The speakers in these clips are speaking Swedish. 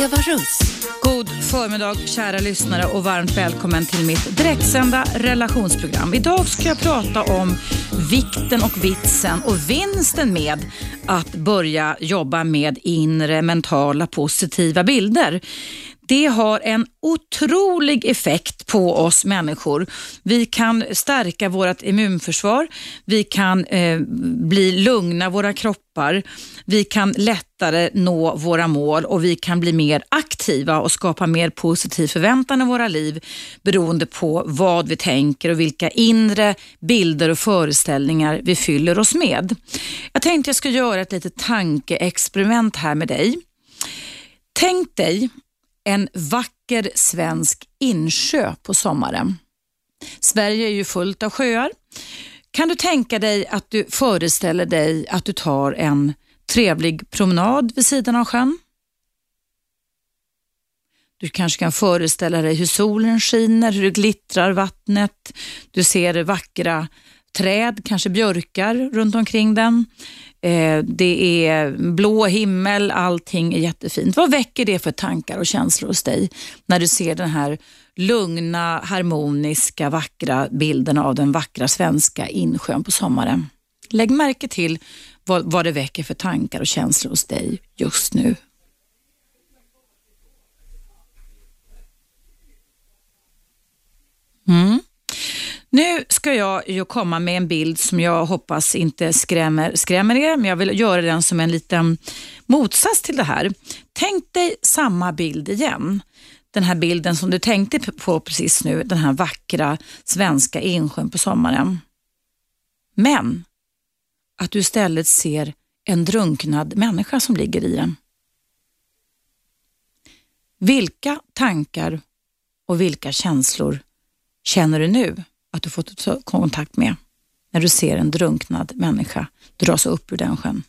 Eva Russ. God förmiddag kära lyssnare och varmt välkommen till mitt direktsända relationsprogram. Idag ska jag prata om vikten och vitsen och vinsten med att börja jobba med inre mentala positiva bilder det har en otrolig effekt på oss människor. Vi kan stärka vårt immunförsvar, vi kan eh, bli lugna våra kroppar, vi kan lättare nå våra mål och vi kan bli mer aktiva och skapa mer positiv förväntan i våra liv beroende på vad vi tänker och vilka inre bilder och föreställningar vi fyller oss med. Jag tänkte jag ska göra ett litet tankeexperiment här med dig. Tänk dig en vacker svensk insjö på sommaren. Sverige är ju fullt av sjöar. Kan du tänka dig att du föreställer dig att du tar en trevlig promenad vid sidan av sjön? Du kanske kan föreställa dig hur solen skiner, hur det glittrar vattnet. Du ser vackra träd, kanske björkar runt omkring den. Eh, det är blå himmel, allting är jättefint. Vad väcker det för tankar och känslor hos dig när du ser den här lugna, harmoniska, vackra bilden av den vackra svenska insjön på sommaren? Lägg märke till vad, vad det väcker för tankar och känslor hos dig just nu. Mm. Nu ska jag ju komma med en bild som jag hoppas inte skrämmer, skrämmer er, men jag vill göra den som en liten motsats till det här. Tänk dig samma bild igen. Den här bilden som du tänkte på precis nu, den här vackra svenska insjön på sommaren. Men att du istället ser en drunknad människa som ligger i den. Vilka tankar och vilka känslor känner du nu? Att du fått kontakt med när du ser en drunknad människa dras upp ur den sjön.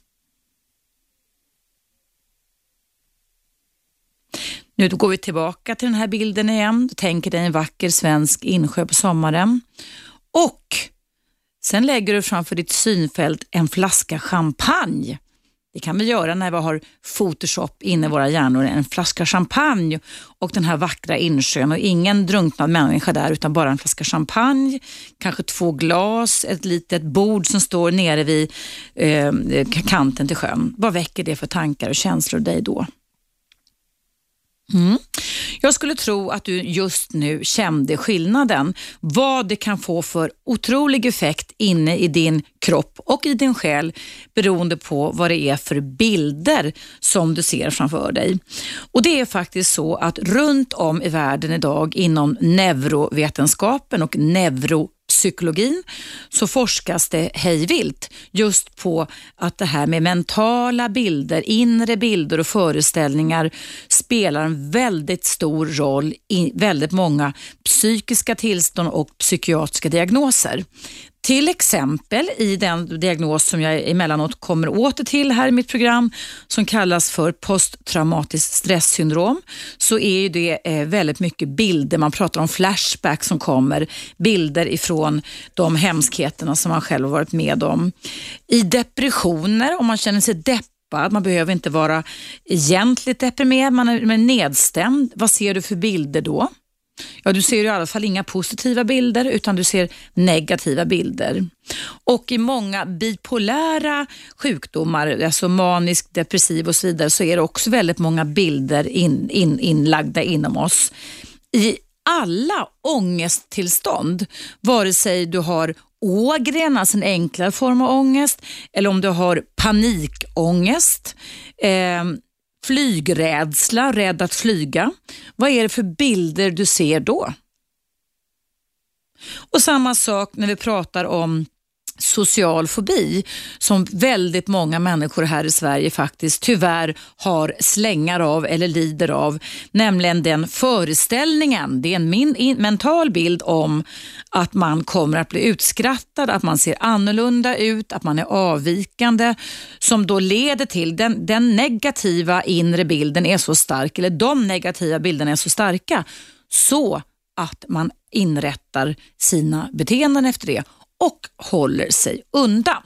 Nu går vi tillbaka till den här bilden igen. Du tänker dig en vacker svensk insjö på sommaren och sen lägger du framför ditt synfält en flaska champagne det kan vi göra när vi har Photoshop inne i våra hjärnor. En flaska champagne och den här vackra insjön och ingen drunknad människa där utan bara en flaska champagne, kanske två glas, ett litet bord som står nere vid eh, kanten till sjön. Vad väcker det för tankar och känslor dig då? Mm. Jag skulle tro att du just nu kände skillnaden. Vad det kan få för otrolig effekt inne i din kropp och i din själ beroende på vad det är för bilder som du ser framför dig. Och Det är faktiskt så att runt om i världen idag inom neurovetenskapen och neuro psykologin så forskas det hejvilt just på att det här med mentala bilder, inre bilder och föreställningar spelar en väldigt stor roll i väldigt många psykiska tillstånd och psykiatriska diagnoser. Till exempel i den diagnos som jag emellanåt kommer åter till här i mitt program som kallas för posttraumatiskt stresssyndrom så är det eh, väldigt mycket bilder, man pratar om flashback som kommer, bilder ifrån de hemskheterna som man själv har varit med om. I depressioner, om man känner sig deppad, man behöver inte vara egentligt deprimerad, man är nedstämd. Vad ser du för bilder då? Ja, du ser i alla fall inga positiva bilder utan du ser negativa bilder. Och i många bipolära sjukdomar, alltså manisk, depressiv och så vidare, så är det också väldigt många bilder in, in, inlagda inom oss. I alla ångesttillstånd, vare sig du har ågren, alltså en enklare form av ångest, eller om du har panikångest, eh, flygrädsla, rädd att flyga. Vad är det för bilder du ser då? Och samma sak när vi pratar om social fobi som väldigt många människor här i Sverige faktiskt tyvärr har slängar av eller lider av. Nämligen den föreställningen, det är en min, mental bild om att man kommer att bli utskrattad, att man ser annorlunda ut, att man är avvikande som då leder till den, den negativa inre bilden är så stark, eller de negativa bilderna är så starka så att man inrättar sina beteenden efter det och håller sig undan.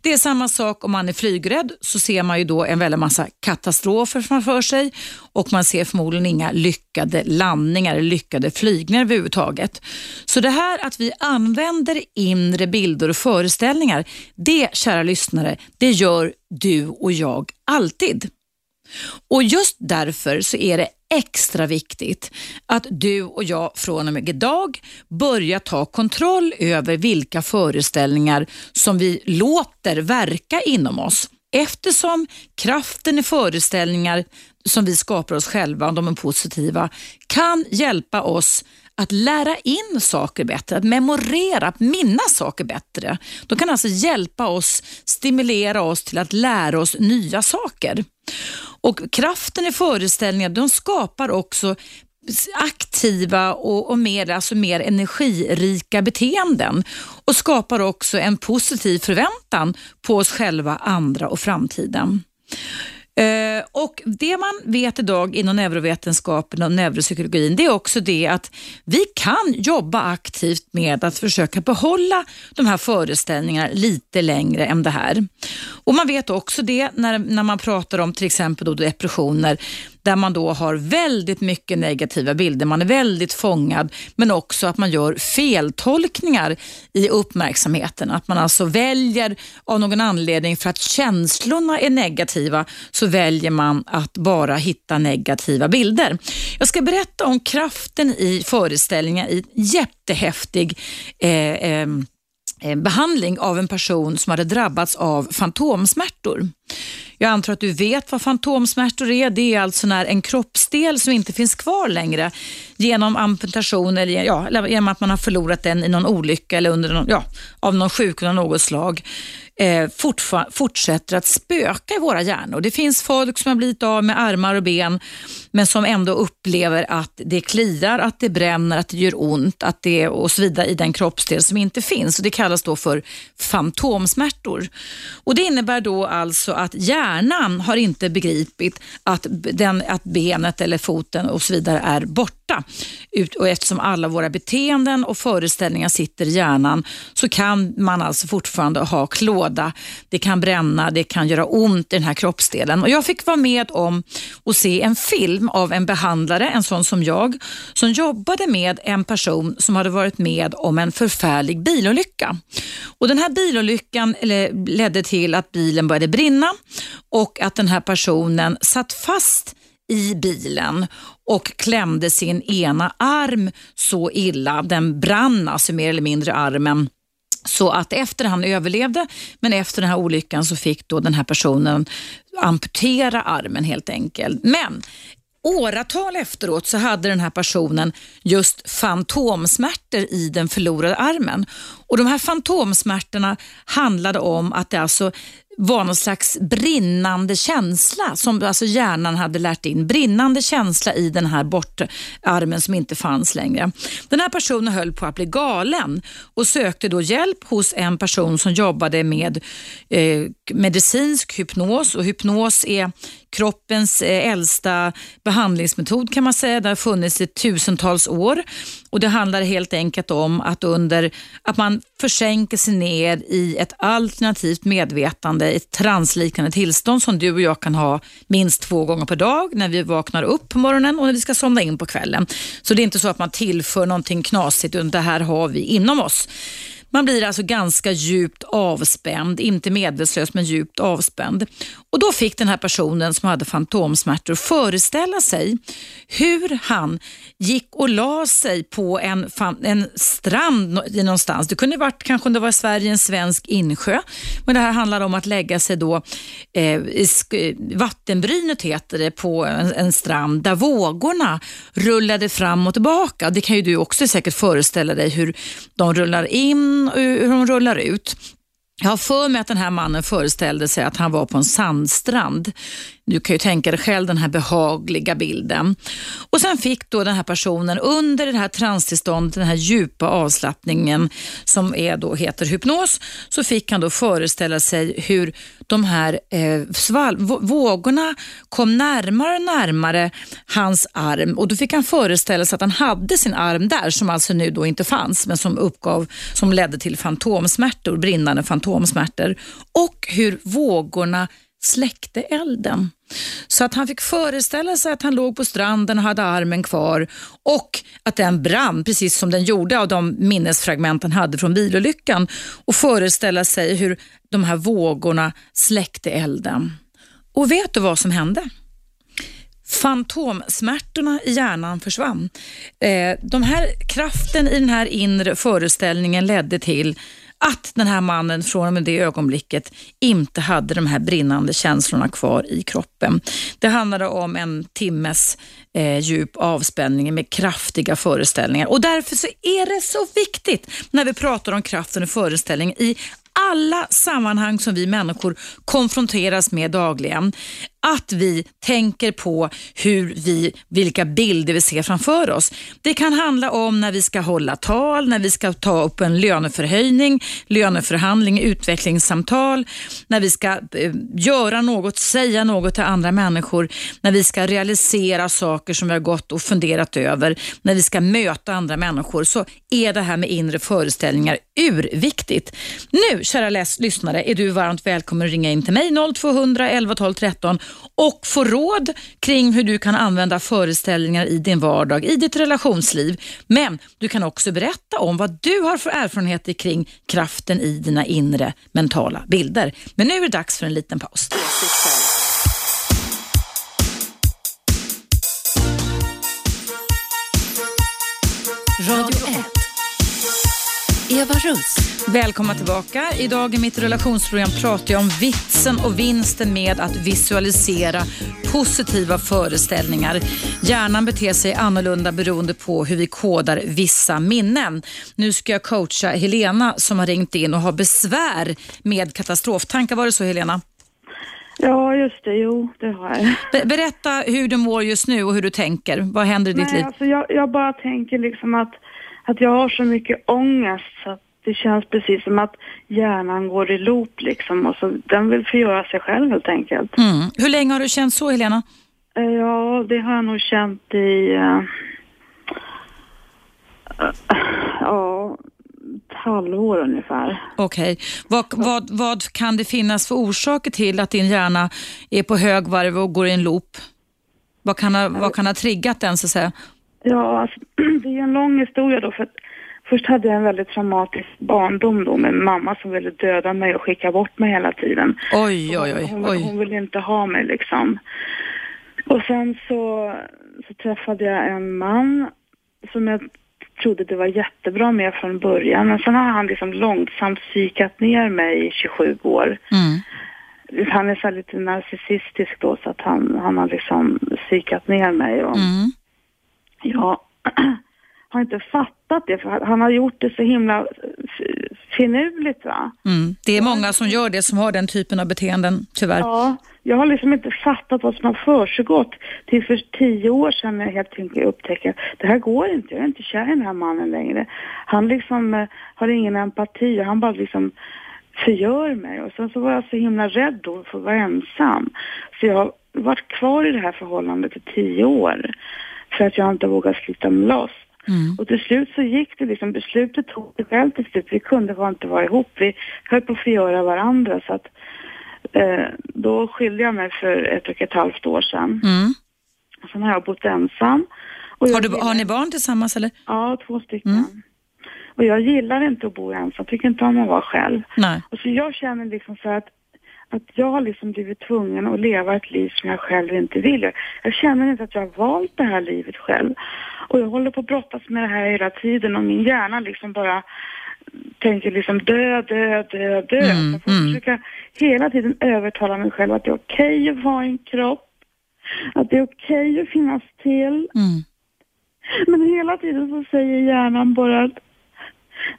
Det är samma sak om man är flygrädd så ser man ju då en väldig massa katastrofer framför sig och man ser förmodligen inga lyckade landningar eller lyckade flygningar överhuvudtaget. Så det här att vi använder inre bilder och föreställningar, det kära lyssnare, det gör du och jag alltid. Och just därför så är det extra viktigt att du och jag från och med idag börjar ta kontroll över vilka föreställningar som vi låter verka inom oss. Eftersom kraften i föreställningar som vi skapar oss själva, om de är positiva, kan hjälpa oss att lära in saker bättre, att memorera, att minnas saker bättre. De kan alltså hjälpa oss, stimulera oss till att lära oss nya saker. Och Kraften i föreställningar de skapar också aktiva och, och mer, alltså mer energirika beteenden och skapar också en positiv förväntan på oss själva, andra och framtiden. Eh, och Det man vet idag inom neurovetenskapen och neuropsykologin det är också det att vi kan jobba aktivt med att försöka behålla de här föreställningarna lite längre än det här. Och Man vet också det när, när man pratar om till exempel då depressioner där man då har väldigt mycket negativa bilder. Man är väldigt fångad, men också att man gör feltolkningar i uppmärksamheten. Att man alltså väljer av någon anledning, för att känslorna är negativa, så väljer man att bara hitta negativa bilder. Jag ska berätta om kraften i föreställningar i jättehäftig eh, eh, behandling av en person som hade drabbats av fantomsmärtor. Jag antar att du vet vad fantomsmärtor är. Det är alltså när en kroppsdel som inte finns kvar längre genom amputation eller, ja, eller genom att man har förlorat den i någon olycka eller under någon, ja, av någon sjukdom av något slag eh, fortsätter att spöka i våra hjärnor. Det finns folk som har blivit av med armar och ben men som ändå upplever att det kliar, att det bränner, att det gör ont att det, och så vidare i den kroppsdel som inte finns. Och det kallas då för fantomsmärtor. Och Det innebär då alltså att hjärnan har inte begripit att, den, att benet eller foten och så vidare är borta. Och eftersom alla våra beteenden och föreställningar sitter i hjärnan så kan man alltså fortfarande ha klåda, det kan bränna, det kan göra ont i den här kroppsdelen. Och jag fick vara med om att se en film av en behandlare, en sån som jag, som jobbade med en person som hade varit med om en förfärlig bilolycka. Och Den här bilolyckan ledde till att bilen började brinna och att den här personen satt fast i bilen och klämde sin ena arm så illa. Den brann alltså mer eller mindre armen. Så att efter han överlevde, men efter den här olyckan så fick då den här personen amputera armen helt enkelt. Men åratal efteråt så hade den här personen just fantomsmärtor i den förlorade armen. Och De här fantomsmärtorna handlade om att det alltså var någon slags brinnande känsla som alltså hjärnan hade lärt in. Brinnande känsla i den här bortarmen som inte fanns längre. Den här personen höll på att bli galen och sökte då hjälp hos en person som jobbade med eh, medicinsk hypnos och hypnos är kroppens eh, äldsta behandlingsmetod kan man säga. Det har funnits i tusentals år och Det handlar helt enkelt om att, under, att man försänker sig ner i ett alternativt medvetande, ett transliknande tillstånd som du och jag kan ha minst två gånger per dag när vi vaknar upp på morgonen och när vi ska somna in på kvällen. Så det är inte så att man tillför någonting knasigt utan det här har vi inom oss. Man blir alltså ganska djupt avspänd, inte medvetslös men djupt avspänd. Och Då fick den här personen som hade fantomsmärtor föreställa sig hur han gick och la sig på en, en strand någonstans. Det kunde varit kanske om det var i Sverige en svensk insjö. Men det här handlar om att lägga sig då eh, i vattenbrynet heter det på en, en, strand där vågorna rullade fram och tillbaka. Det kan ju du också säkert föreställa dig hur de rullar in och hur de rullar ut. Jag har för mig att den här mannen föreställde sig att han var på en sandstrand. Du kan ju tänka dig själv den här behagliga bilden. Och Sen fick då den här personen under det här transtillståndet, den här djupa avslappningen som är då, heter hypnos, så fick han då föreställa sig hur de här eh, vågorna kom närmare och närmare hans arm och då fick han föreställa sig att han hade sin arm där som alltså nu då inte fanns men som uppgav, som ledde till fantomsmärtor, brinnande fantomsmärtor och hur vågorna släckte elden. Så att han fick föreställa sig att han låg på stranden och hade armen kvar och att den brann precis som den gjorde av de minnesfragment han hade från bilolyckan och föreställa sig hur de här vågorna släckte elden. Och vet du vad som hände? Fantomsmärtorna i hjärnan försvann. Eh, de här kraften i den här inre föreställningen ledde till att den här mannen från och med det ögonblicket inte hade de här brinnande känslorna kvar i kroppen. Det handlade om en timmes eh, djup avspänning med kraftiga föreställningar och därför så är det så viktigt när vi pratar om kraften och föreställning i alla sammanhang som vi människor konfronteras med dagligen att vi tänker på hur vi, vilka bilder vi ser framför oss. Det kan handla om när vi ska hålla tal, när vi ska ta upp en löneförhöjning, löneförhandling, utvecklingssamtal, när vi ska eh, göra något, säga något till andra människor, när vi ska realisera saker som vi har gått och funderat över, när vi ska möta andra människor så är det här med inre föreställningar urviktigt. Nu, kära läs lyssnare, är du varmt välkommen att ringa in till mig 0200 11 12 13 och få råd kring hur du kan använda föreställningar i din vardag, i ditt relationsliv. Men du kan också berätta om vad du har för erfarenheter kring kraften i dina inre mentala bilder. Men nu är det dags för en liten paus. Radio 1. Eva Russ. Välkomna tillbaka. Idag i mitt relationsprogram pratar jag om vitsen och vinsten med att visualisera positiva föreställningar. Hjärnan beter sig annorlunda beroende på hur vi kodar vissa minnen. Nu ska jag coacha Helena som har ringt in och har besvär med katastroftankar. Var det så Helena? Ja, just det. Jo, det har jag. Berätta hur du mår just nu och hur du tänker. Vad händer i Nej, ditt liv? Alltså jag, jag bara tänker liksom att, att jag har så mycket ångest så att det känns precis som att hjärnan går i loop liksom och så den vill förgöra sig själv helt enkelt. Mm. Hur länge har du känt så Helena? Eh, ja, det har jag nog känt i uh, ja, ett halvår ungefär. Okej. Okay. Vad, vad, vad kan det finnas för orsaker till att din hjärna är på högvarv och går i en loop? Vad kan ha, vad kan ha triggat den så att säga? Ja, alltså, det är en lång historia då för att Först hade jag en väldigt traumatisk barndom då med mamma som ville döda mig och skicka bort mig hela tiden. Oj, oj, oj. Hon, oj. hon ville inte ha mig liksom. Och sen så, så träffade jag en man som jag trodde det var jättebra med från början. Men sen har han liksom långsamt psykat ner mig i 27 år. Mm. Han är så lite narcissistisk då så att han, han har liksom psykat ner mig. Och, mm. Ja, har inte fattat det för han har gjort det så himla finurligt va. Mm. Det är många som gör det som har den typen av beteenden tyvärr. Ja, jag har liksom inte fattat vad som har försiggått till för tio år sedan när jag helt enkelt upptäcker det här går inte, jag är inte kär i den här mannen längre. Han liksom eh, har ingen empati och han bara liksom förgör mig och sen så var jag så himla rädd då för att vara ensam. Så jag har varit kvar i det här förhållandet i tio år för att jag inte vågat slita mig loss. Mm. Och till slut så gick det liksom, beslutet tog sig själv till slut. Vi kunde bara inte vara ihop. Vi höll på att förgöra varandra så att eh, då skilde jag mig för ett och ett halvt år sedan. Mm. Sen har jag bott ensam. har, du, har ni barn tillsammans eller? Ja, två stycken. Mm. Och jag gillar inte att bo ensam, tycker inte om att vara själv. Nej. Och så jag känner liksom så att att jag har liksom blivit tvungen att leva ett liv som jag själv inte vill. Jag känner inte att jag har valt det här livet själv. Och jag håller på att brottas med det här hela tiden och min hjärna liksom bara tänker liksom dö, dö, dö, dö. Mm, jag får mm. försöka hela tiden övertala mig själv att det är okej okay att vara en kropp. Att det är okej okay att finnas till. Mm. Men hela tiden så säger hjärnan bara att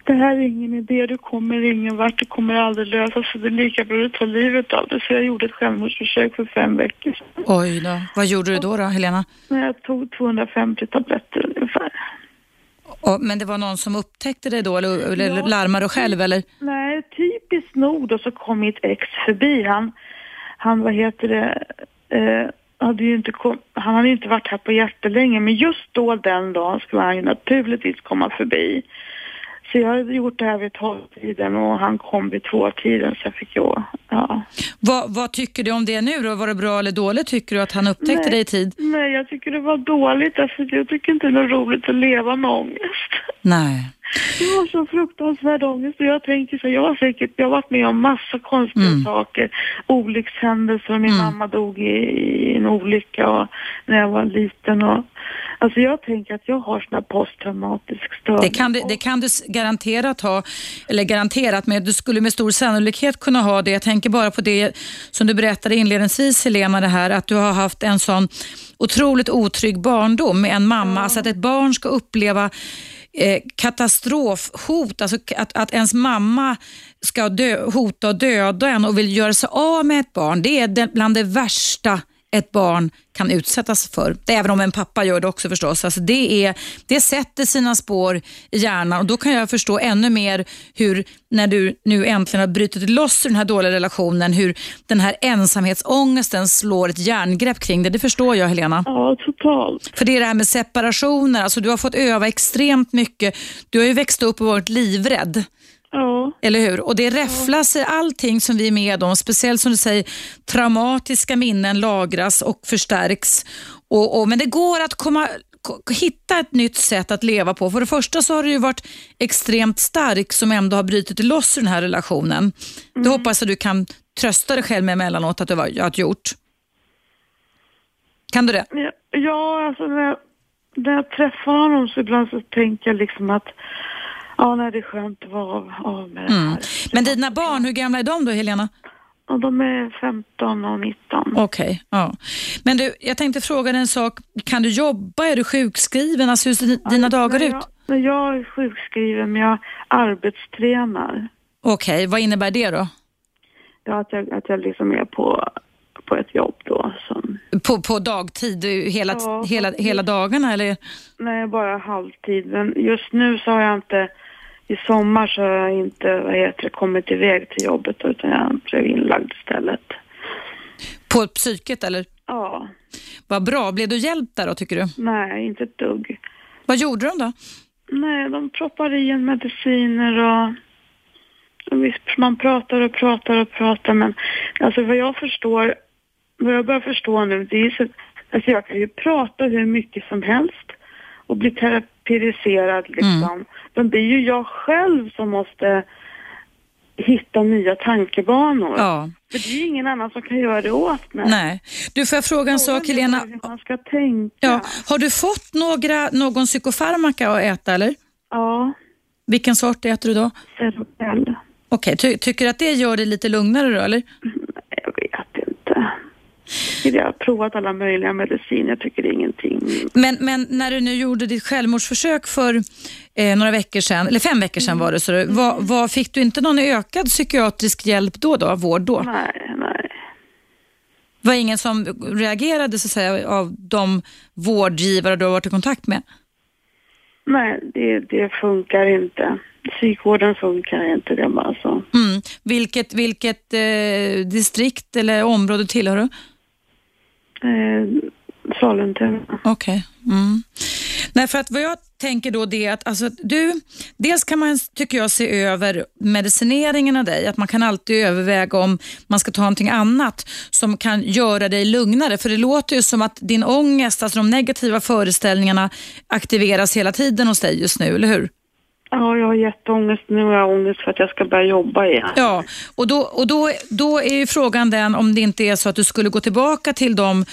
det här är ingen idé, du kommer ingen vart, det kommer aldrig lösa sig, det är lika bra att ta livet av det. Så jag gjorde ett självmordsförsök för fem veckor sedan. Oj då. Vad gjorde du då, då Helena? Jag tog 250 tabletter ungefär. Och, men det var någon som upptäckte det då eller, eller ja. larmade du själv eller? Nej, typiskt nog då så kom mitt ex förbi. Han, han vad heter det, eh, hade ju inte kom, han hade inte varit här på jättelänge men just då den dagen skulle han ju naturligtvis komma förbi. Så jag hade gjort det här vid tolvtiden och han kom vid tvåtiden så jag fick gå. Ja. Vad, vad, tycker du om det nu då? Var det bra eller dåligt tycker du att han upptäckte nej, dig i tid? Nej, jag tycker det var dåligt. Alltså, jag tycker inte det är roligt att leva med ångest. Nej. Det var så fruktansvärd ångest och jag tänker så, jag har säkert, jag har varit med om massa konstiga mm. saker. Olyckshändelser, min mm. mamma dog i, i, en olycka och, när jag var liten och Alltså jag tänker att jag har sån här posttraumatisk störning. Det kan, du, det kan du garanterat ha, eller garanterat, men du skulle med stor sannolikhet kunna ha det. Jag tänker bara på det som du berättade inledningsvis Helena, det här att du har haft en sån otroligt otrygg barndom med en mamma, ja. alltså att ett barn ska uppleva eh, katastrofhot, alltså att, att ens mamma ska dö, hota och döda en och vill göra sig av med ett barn, det är bland det värsta ett barn kan utsättas för. Även om en pappa gör det också förstås. Alltså det, är, det sätter sina spår i hjärnan och då kan jag förstå ännu mer hur, när du nu äntligen har brutit loss ur den här dåliga relationen, hur den här ensamhetsångesten slår ett järngrepp kring det. Det förstår jag Helena. Ja, totalt. För det är det här med separationer, alltså du har fått öva extremt mycket. Du har ju växt upp och varit livrädd. Ja. Eller hur? Och det räfflas i allting som vi är med om, speciellt som du säger, traumatiska minnen lagras och förstärks. Och, och, men det går att komma, hitta ett nytt sätt att leva på. För det första så har du ju varit extremt stark som ändå har brutit loss i den här relationen. Mm. Det hoppas jag du kan trösta dig själv med emellanåt att du har gjort. Kan du det? Ja, alltså när jag, när jag träffar honom så ibland så tänker jag liksom att Ja, nej, det är skönt att vara av, av med det mm. här. Men dina barn, hur gamla är de då, Helena? Ja, de är 15 och 19. Okej, okay, ja. Men du, jag tänkte fråga dig en sak. Kan du jobba? Är du sjukskriven? Alltså, hur ser dina ja, dagar ut? Jag, jag är sjukskriven, men jag arbetstränar. Okej, okay, vad innebär det då? Ja, att jag, att jag liksom är på, på ett jobb då. Som... På, på dagtid, hela, ja, hela, hela dagarna eller? Nej, bara halvtid. Men just nu så har jag inte i sommar så har jag inte vad heter det, kommit iväg till jobbet utan jag blev inlagd istället. På psyket eller? Ja. Vad bra. Blev du hjälpt där då tycker du? Nej, inte ett dugg. Vad gjorde de då? Nej, de proppar i en mediciner och, man pratar och pratar och pratar men alltså vad jag förstår, vad jag börjar förstå nu det är så alltså jag kan ju prata hur mycket som helst och bli teraperiserad liksom. Mm. Men det är ju jag själv som måste hitta nya tankebanor. Ja. För det är ju ingen annan som kan göra det åt mig. Nej. Du, får jag fråga en sak Helena? Man ska tänka. Ja. Har du fått några, någon psykofarmaka att äta eller? Ja. Vilken sort äter du då? Serotell. Okej, okay. Ty tycker du att det gör dig lite lugnare då eller? Jag har provat alla möjliga mediciner, jag tycker det är ingenting. Men, men när du nu gjorde ditt självmordsförsök för eh, några veckor sedan, eller fem veckor sedan mm. var det, så mm. vad, vad, fick du inte någon ökad psykiatrisk hjälp då, då vård då? Nej, nej. Var ingen som reagerade så att säga, av de vårdgivare du har varit i kontakt med? Nej, det, det funkar inte. Psykvården funkar inte, det bara så. Mm. Vilket, vilket eh, distrikt eller område tillhör du? Eh, Sollentuna. Okej. Okay. Mm. Nej, för att vad jag tänker då det är att alltså, du, dels kan man, tycker jag, se över medicineringen av dig. Att man kan alltid överväga om man ska ta någonting annat som kan göra dig lugnare. För det låter ju som att din ångest, alltså de negativa föreställningarna aktiveras hela tiden hos dig just nu, eller hur? Ja, jag har jätteångest. Nu har jag ångest för att jag ska börja jobba igen. Ja, och, då, och då, då är ju frågan den om det inte är så att du skulle gå tillbaka till de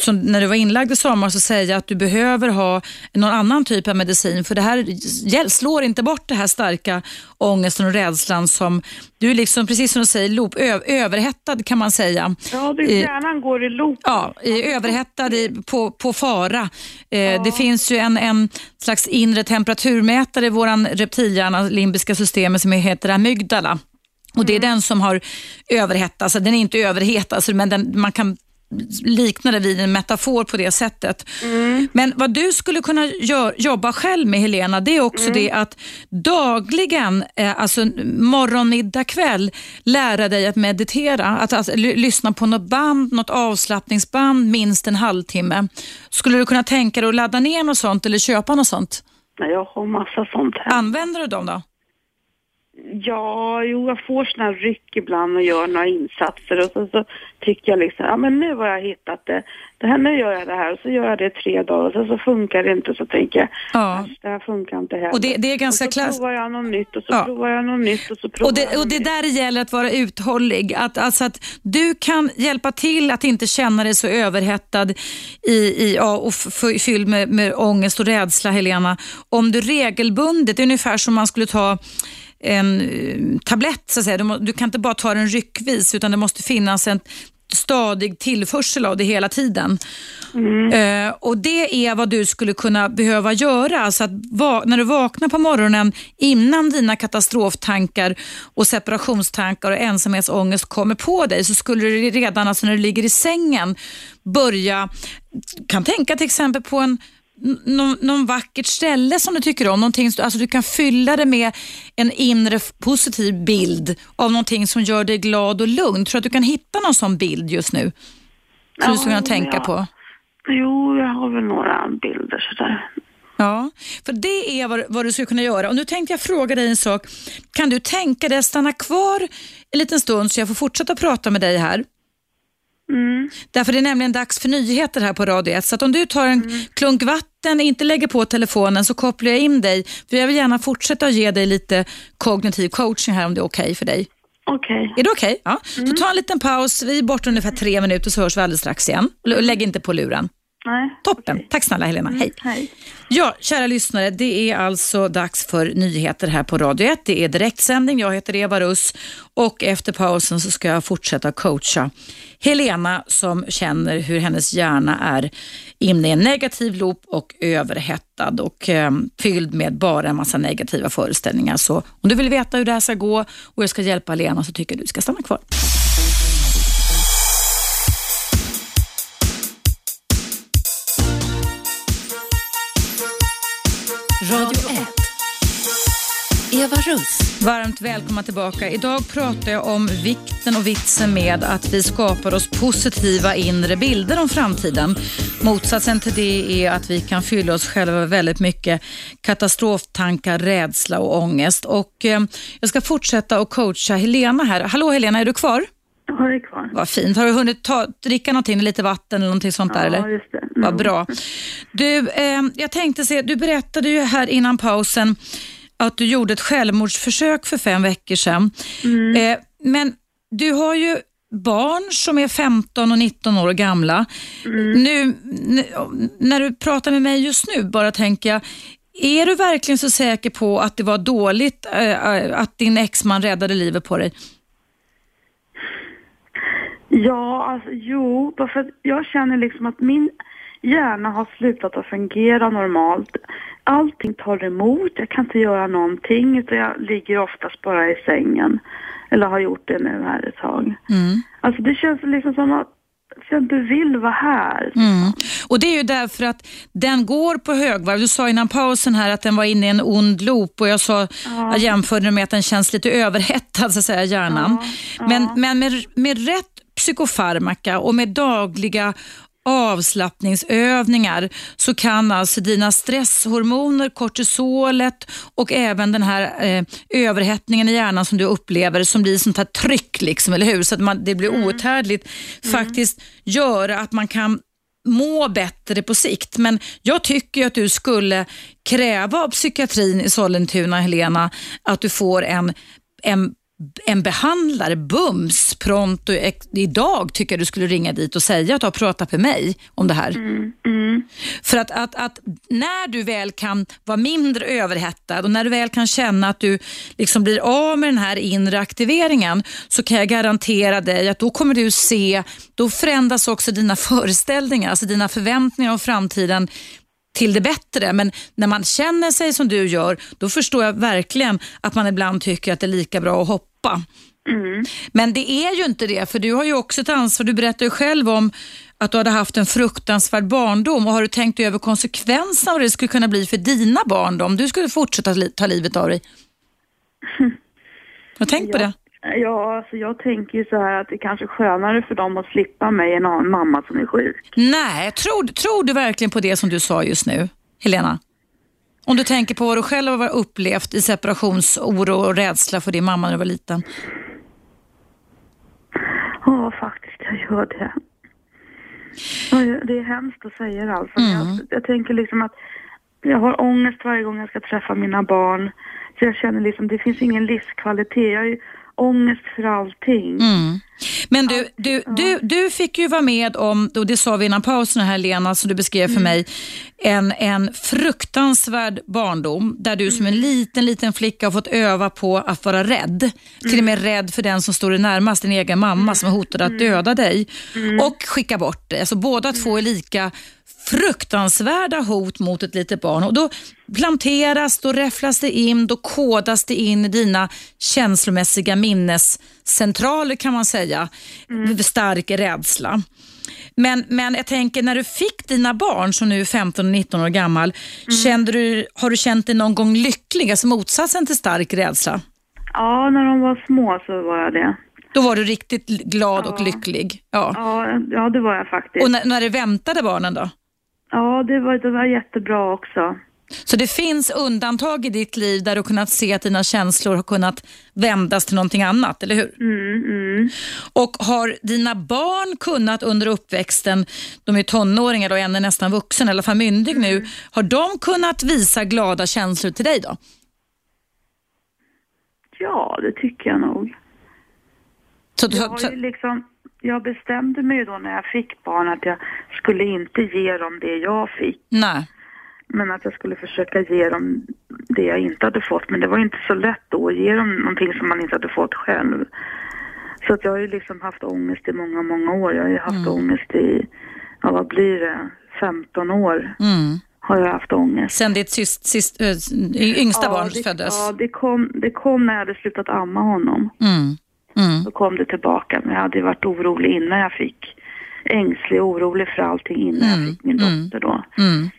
som när du var inlagd i sommar så säger jag att du behöver ha någon annan typ av medicin för det här slår inte bort det här starka ångesten och rädslan som du är liksom, precis som du säger, loop, överhettad kan man säga. Ja, det, hjärnan går i loop. Ja, överhettad i, på, på fara. Eh, ja. Det finns ju en, en slags inre temperaturmätare i vår reptilhjärna, limbiska systemet som heter amygdala. Och Det är mm. den som har överhettat, alltså den är inte överhetad, alltså, men den, man kan likna det vid en metafor på det sättet. Mm. Men vad du skulle kunna jobba själv med Helena, det är också mm. det att dagligen, eh, alltså morgon, middag, kväll, lära dig att meditera. Att, att lyssna på något band, något avslappningsband, minst en halvtimme. Skulle du kunna tänka dig att ladda ner något sånt eller köpa något sånt? Jag har massa sånt här. Använder du dem då? Ja, jo, jag får såna ryck ibland och gör några insatser och så, så tycker jag liksom, ja men nu har jag hittat det. det här, nu gör jag det här och så gör jag det tre dagar och så, så funkar det inte så tänker jag, ja. det här funkar inte heller. Och det, det är ganska och så provar jag något nytt och så ja. provar jag något nytt och så provar och det, jag Och det där det gäller att vara uthållig, att, alltså att du kan hjälpa till att inte känna dig så överhettad i, i, ja, och fylld med, med ångest och rädsla Helena, om du regelbundet, det är ungefär som man skulle ta en eh, tablett, så att säga. Du, du, kan inte bara ta den ryckvis utan det måste finnas en stadig tillförsel av det hela tiden. Mm. Uh, och Det är vad du skulle kunna behöva göra. Alltså att va när du vaknar på morgonen innan dina katastroftankar och separationstankar och ensamhetsångest kommer på dig så skulle du redan alltså när du ligger i sängen börja, kan tänka till exempel på en någon, någon vackert ställe som du tycker om? Någonting, alltså du kan fylla det med en inre positiv bild av någonting som gör dig glad och lugn. Tror du att du kan hitta någon sån bild just nu? Som ja, du skulle kunna tänka ja. på? Jo, jag har väl några bilder sådär. Ja, för det är vad, vad, du skulle kunna göra. Och Nu tänkte jag fråga dig en sak. Kan du tänka dig att stanna kvar en liten stund så jag får fortsätta prata med dig här? Mm. Därför det är nämligen dags för nyheter här på Radio 1. Så att om du tar en mm. klunk vatten, inte lägger på telefonen, så kopplar jag in dig. För jag vill gärna fortsätta ge dig lite kognitiv coaching här om det är okej okay för dig. Okej. Okay. Är det okej? Okay? Ja. Mm. Så ta en liten paus. Vi är borta ungefär tre minuter så hörs vi alldeles strax igen. Lägg inte på luren. Nej. Toppen. Okay. Tack snälla Helena. Mm, hej. hej. Ja, kära lyssnare. Det är alltså dags för nyheter här på Radio 1. Det är direktsändning. Jag heter Eva Russ och efter pausen så ska jag fortsätta coacha Helena som känner hur hennes hjärna är inne i en negativ loop och överhettad och eh, fylld med bara en massa negativa föreställningar. Så om du vill veta hur det här ska gå och jag ska hjälpa Helena så tycker jag du ska stanna kvar. Eva Russ. Varmt välkomna tillbaka. Idag pratar jag om vikten och vitsen med att vi skapar oss positiva inre bilder om framtiden. Motsatsen till det är att vi kan fylla oss själva med väldigt mycket katastroftankar, rädsla och ångest. Och, eh, jag ska fortsätta att coacha Helena här. Hallå Helena, är du kvar? Jag är kvar. Vad fint. Har du hunnit ta, dricka någonting, lite vatten eller någonting sånt där? Ja, eller? just det. Mm. Vad bra. Du, eh, jag tänkte se, du berättade ju här innan pausen att du gjorde ett självmordsförsök för fem veckor sedan. Mm. Eh, men du har ju barn som är 15 och 19 år gamla. Mm. Nu, när du pratar med mig just nu, bara tänker jag, är du verkligen så säker på att det var dåligt eh, att din exman räddade livet på dig? Ja, alltså jo, för jag känner liksom att min hjärna har slutat att fungera normalt. Allting tar emot, jag kan inte göra någonting utan jag ligger oftast bara i sängen. Eller har gjort det nu här ett tag. Mm. Alltså det känns liksom som att jag inte vill vara här. Mm. Och Det är ju därför att den går på högvarv. Du sa innan pausen här att den var inne i en ond loop och jag, sa, ja. jag jämförde med att den känns lite överhettad, så att säga, hjärnan. Ja. Ja. Men, men med, med rätt psykofarmaka och med dagliga avslappningsövningar så kan alltså dina stresshormoner, kortisolet och även den här eh, överhettningen i hjärnan som du upplever som blir sånt här tryck, liksom, eller hur? Så att man, det blir mm. outhärdligt, mm. faktiskt göra att man kan må bättre på sikt. Men jag tycker att du skulle kräva av psykiatrin i Sollentuna, Helena, att du får en, en en behandlare bums pronto idag tycker jag du skulle ringa dit och säga att du har pratat med mig om det här. Mm, mm. För att, att, att, när du väl kan vara mindre överhettad och när du väl kan känna att du liksom blir av med den här inre aktiveringen så kan jag garantera dig att då kommer du se, då förändras också dina föreställningar, alltså dina förväntningar om framtiden till det bättre. Men när man känner sig som du gör, då förstår jag verkligen att man ibland tycker att det är lika bra att hoppa. Mm. Men det är ju inte det, för du har ju också ett ansvar. Du berättar ju själv om att du hade haft en fruktansvärd barndom och har du tänkt över konsekvenserna vad det skulle kunna bli för dina barn då, om du skulle fortsätta ta livet av dig? Har du tänkt ja. på det? Ja, alltså jag tänker ju så här att det kanske är skönare för dem att slippa mig än en mamma som är sjuk. Nej, tror, tror du verkligen på det som du sa just nu, Helena? Om du tänker på vad du själv har upplevt i separationsoro och rädsla för din mamma när du var liten. Ja, faktiskt, jag gör det. Det är hemskt att säga det alltså. Mm. Jag, jag tänker liksom att jag har ångest varje gång jag ska träffa mina barn. Så jag känner liksom, det finns ingen livskvalitet. Jag ångest för allting. Mm. Men du, du, du, du fick ju vara med om, och det sa vi innan pausen här Lena, som du beskrev för mm. mig, en, en fruktansvärd barndom där du som en mm. liten, liten flicka har fått öva på att vara rädd. Till och med mm. rädd för den som står dig närmast, din egen mamma som hotade att döda dig och skicka bort dig. Alltså båda två är lika fruktansvärda hot mot ett litet barn. Och Då planteras, då räfflas det in, då kodas det in i dina känslomässiga minnescentraler kan man säga. Mm. Stark rädsla. Men, men jag tänker när du fick dina barn som nu är 15 och 19 år gammal, mm. kände du, har du känt dig någon gång lycklig, alltså motsatsen till stark rädsla? Ja, när de var små så var jag det. Då var du riktigt glad ja. och lycklig? Ja. ja, ja det var jag faktiskt. Och när, när det väntade barnen då? Ja, det var, det var jättebra också. Så det finns undantag i ditt liv där du kunnat se att dina känslor har kunnat vändas till någonting annat, eller hur? Mm, mm. Och har dina barn kunnat under uppväxten, de är tonåringar och en är nästan vuxen, i alla fall myndig mm. nu, har de kunnat visa glada känslor till dig då? Ja, det tycker jag nog. Så, jag har ju liksom jag bestämde mig då när jag fick barn att jag skulle inte ge dem det jag fick. Nej. Men att jag skulle försöka ge dem det jag inte hade fått. Men det var inte så lätt då att ge dem någonting som man inte hade fått själv. Så att jag har ju liksom haft ångest i många, många år. Jag har ju haft mm. ångest i, ja vad blir det, 15 år. Mm. Har jag haft ångest. Sen ditt sist, sist, yngsta ja, barn det, föddes? Ja, det kom, det kom när jag hade slutat amma honom. Mm. Mm. Så kom det tillbaka. Men jag hade varit orolig innan jag fick, ängslig och orolig för allting innan mm. jag fick min mm. dotter då. Mm.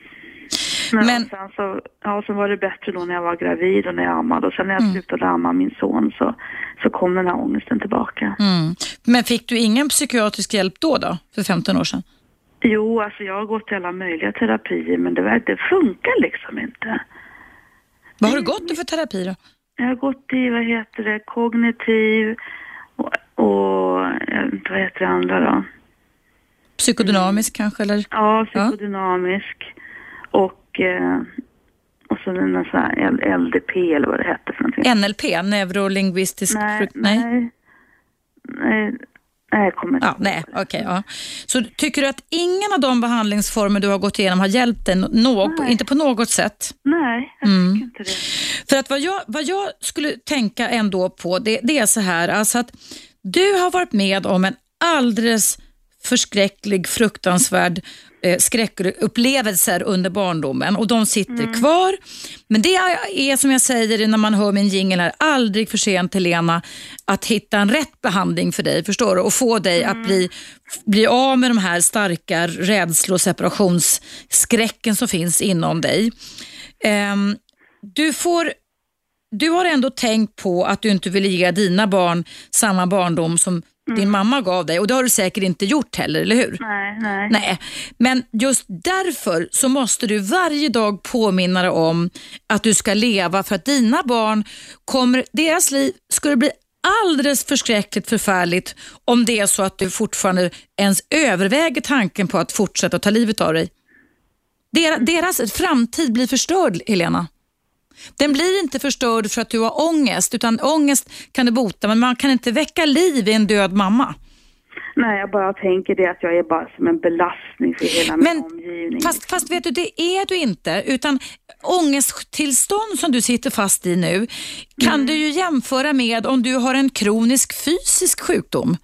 Men, Men... sen så, ja, så var det bättre då när jag var gravid och när jag ammade. Och sen när jag mm. slutade amma min son så, så kom den här ångesten tillbaka. Mm. Men fick du ingen psykiatrisk hjälp då, då, för 15 år sedan? Jo, alltså jag har gått till alla möjliga terapier men det, det funkar liksom inte. Vad har du gått i för terapi då? Jag har gått i, vad heter det, kognitiv och, och vad heter det andra då? Psykodynamisk kanske eller? Ja, psykodynamisk. Ja. Och, eh, och så en sån här LDP eller vad det hette för någonting. NLP, neurolingvistisk... Nej, nej. nej. nej Nej, jag kommer inte ja, Nej, okay, ja. Så tycker du att ingen av de behandlingsformer du har gått igenom har hjälpt dig något, inte på något sätt? Nej, jag mm. tycker inte det. För att vad jag, vad jag skulle tänka ändå på, det, det är så här, alltså att du har varit med om en alldeles förskräcklig, fruktansvärd eh, skräckupplevelser under barndomen och de sitter mm. kvar. Men det är som jag säger när man hör min jingel här, aldrig för sent Helena att hitta en rätt behandling för dig, förstår du? Och få dig mm. att bli, bli av med de här starka rädslor och separationsskräcken som finns inom dig. Um, du får du har ändå tänkt på att du inte vill ge dina barn samma barndom som mm. din mamma gav dig och det har du säkert inte gjort heller, eller hur? Nej, nej. nej. Men just därför så måste du varje dag påminna dig om att du ska leva för att dina barn kommer, deras liv skulle bli alldeles förskräckligt förfärligt om det är så att du fortfarande ens överväger tanken på att fortsätta ta livet av dig. Deras, deras framtid blir förstörd, Helena. Den blir inte förstörd för att du har ångest, utan ångest kan du bota, men man kan inte väcka liv i en död mamma. Nej, jag bara tänker det att jag är bara som en belastning för hela Men, min omgivning. Fast, fast vet du, det är du inte. Utan ångesttillstånd som du sitter fast i nu kan Mm. du ju jämföra med om du har en kronisk fysisk sjukdom.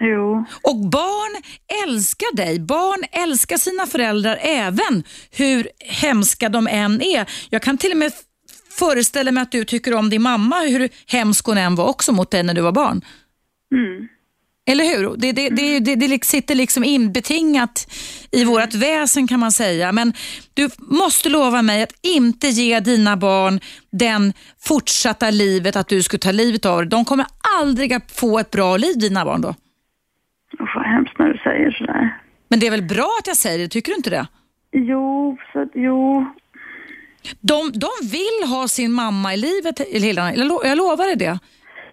Jo, Och barn älskar dig. Barn älskar sina föräldrar även hur hemska de än är. Jag kan till och med föreställa mig att du tycker om din mamma, hur hemsk hon än var också mot dig när du var barn. mm. Eller hur? Det, det, det, det, det sitter liksom inbetingat i vårt väsen kan man säga. Men du måste lova mig att inte ge dina barn den fortsatta livet att du skulle ta livet av dig. De kommer aldrig att få ett bra liv, dina barn då. Vad hemskt när du säger sådär. Men det är väl bra att jag säger det, tycker du inte det? Jo, så jo. De, de vill ha sin mamma i livet, Helena. Jag, lo, jag lovar dig det.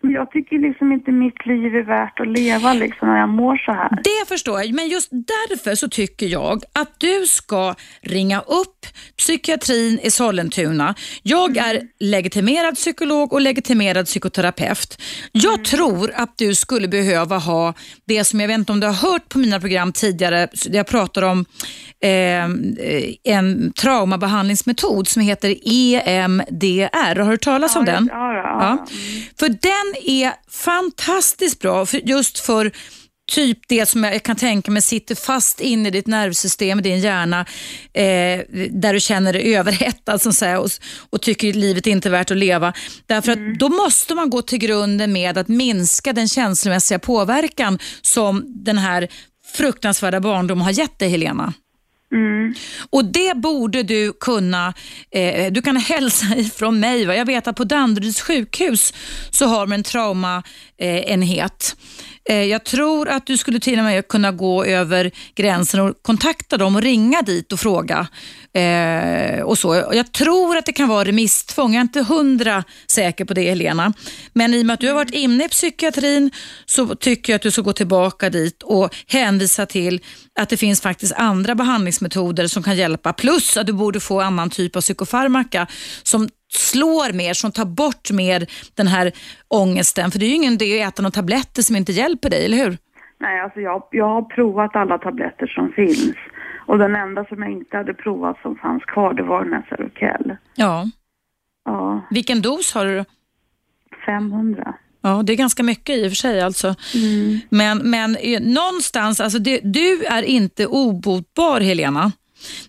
Men jag tycker liksom inte mitt liv är värt att leva liksom när jag mår så här. Det förstår jag, men just därför så tycker jag att du ska ringa upp psykiatrin i Sollentuna. Jag är legitimerad psykolog och legitimerad psykoterapeut. Jag tror att du skulle behöva ha det som, jag vet inte om du har hört på mina program tidigare, jag pratar om eh, en traumabehandlingsmetod som heter EMDR. Har du hört talas om den? Ja, ja, Ja. ja. För den är fantastiskt bra för, just för typ det som jag kan tänka mig sitter fast in i ditt nervsystem, i din hjärna, eh, där du känner dig överhettad som säger, och, och tycker livet inte är värt att leva. Därför att då måste man gå till grunden med att minska den känslomässiga påverkan som den här fruktansvärda barndomen har gett dig, Helena. Mm. Och det borde du kunna, eh, du kan hälsa ifrån mig. Va? Jag vet att på Danderyds sjukhus så har de en traumaenhet. Eh, jag tror att du skulle till och med kunna gå över gränsen och kontakta dem och ringa dit och fråga. Eh, och så. Jag tror att det kan vara remisstvång. Jag är inte hundra säker på det Helena. Men i och med att du har varit inne i psykiatrin så tycker jag att du ska gå tillbaka dit och hänvisa till att det finns faktiskt andra behandlingsmetoder som kan hjälpa. Plus att du borde få annan typ av psykofarmaka som slår mer, som tar bort mer den här ångesten. För det är ju ingen idé att äta några tabletter som inte hjälper dig, eller hur? Nej, alltså jag, jag har provat alla tabletter som finns. Och den enda som jag inte hade provat som fanns kvar, det var den här Seroquel. Ja. Ja, Vilken dos har du? 500. Ja, det är ganska mycket i och för sig. Alltså. Men, men eh, någonstans, alltså det, du är inte obotbar Helena.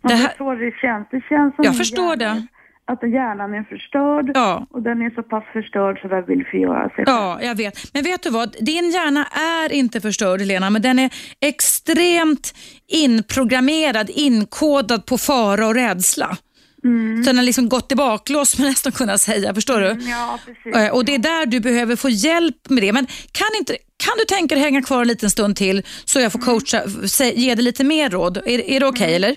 Det här... här, så det känns. Det känns som Jag förstår hjärna- det. Att hjärnan är förstörd. Ja. Och den är så pass förstörd så den vill förgöra sig. Ja, jag vet. Men vet du vad? Din hjärna är inte förstörd Helena, men den är extremt inprogrammerad, inkodad på fara och rädsla. Så den har liksom gått i baklås, man nästan kunna säga. Förstår du? Ja, precis. Eh, Och Det är där du behöver få hjälp med det. Men kan, inte, kan du tänka dig hänga kvar en liten stund till så jag får coacha, sä- ge dig lite mer råd? Är, är det okej eller?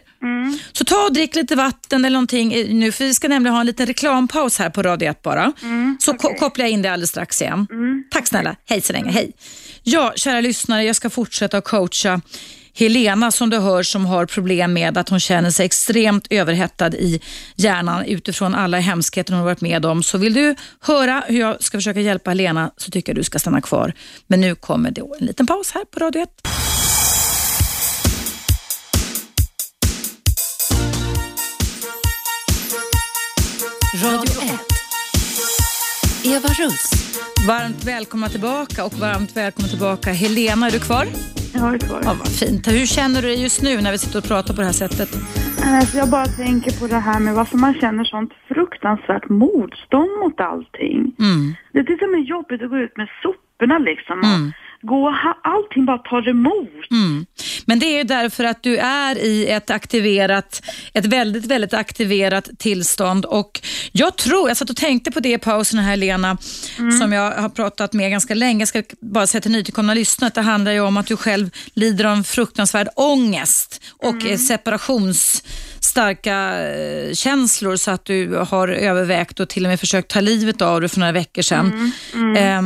Så ta och drick lite vatten eller någonting nu för vi ska nämligen ha en liten reklampaus här på Radio 1 bara. så ko- kopplar jag in det alldeles strax igen. Tack snälla, hej så länge, hej. Ja, kära lyssnare, jag ska fortsätta att coacha Helena som du hör som har problem med att hon känner sig extremt överhettad i hjärnan utifrån alla hemskheter hon har varit med om. Så vill du höra hur jag ska försöka hjälpa Helena så tycker jag du ska stanna kvar. Men nu kommer det en liten paus här på Radio 1. Radio 1. Eva Russ. Varmt välkomna tillbaka och varmt välkomna tillbaka Helena. Är du kvar? Jag har ett svar. Ja, vad fint. Hur känner du dig just nu när vi sitter och pratar på det här sättet? Alltså jag bara tänker på det här med varför man känner sånt fruktansvärt motstånd mot allting. Mm. Det är till och med jobbigt att gå ut med soporna liksom. Och gå allting bara tar emot. Mm. Men det är ju därför att du är i ett aktiverat, ett väldigt, väldigt aktiverat tillstånd och jag tror, jag satt och tänkte på det i pausen här Lena, som jag har pratat med ganska länge. Jag ska bara säga till nytillkomna lyssnare att det handlar ju om att du själv lider av en fruktansvärd ångest och mm. separationsstarka eh, känslor så att du har övervägt och till och med försökt ta livet av dig för några veckor sedan. Ehm, Eh,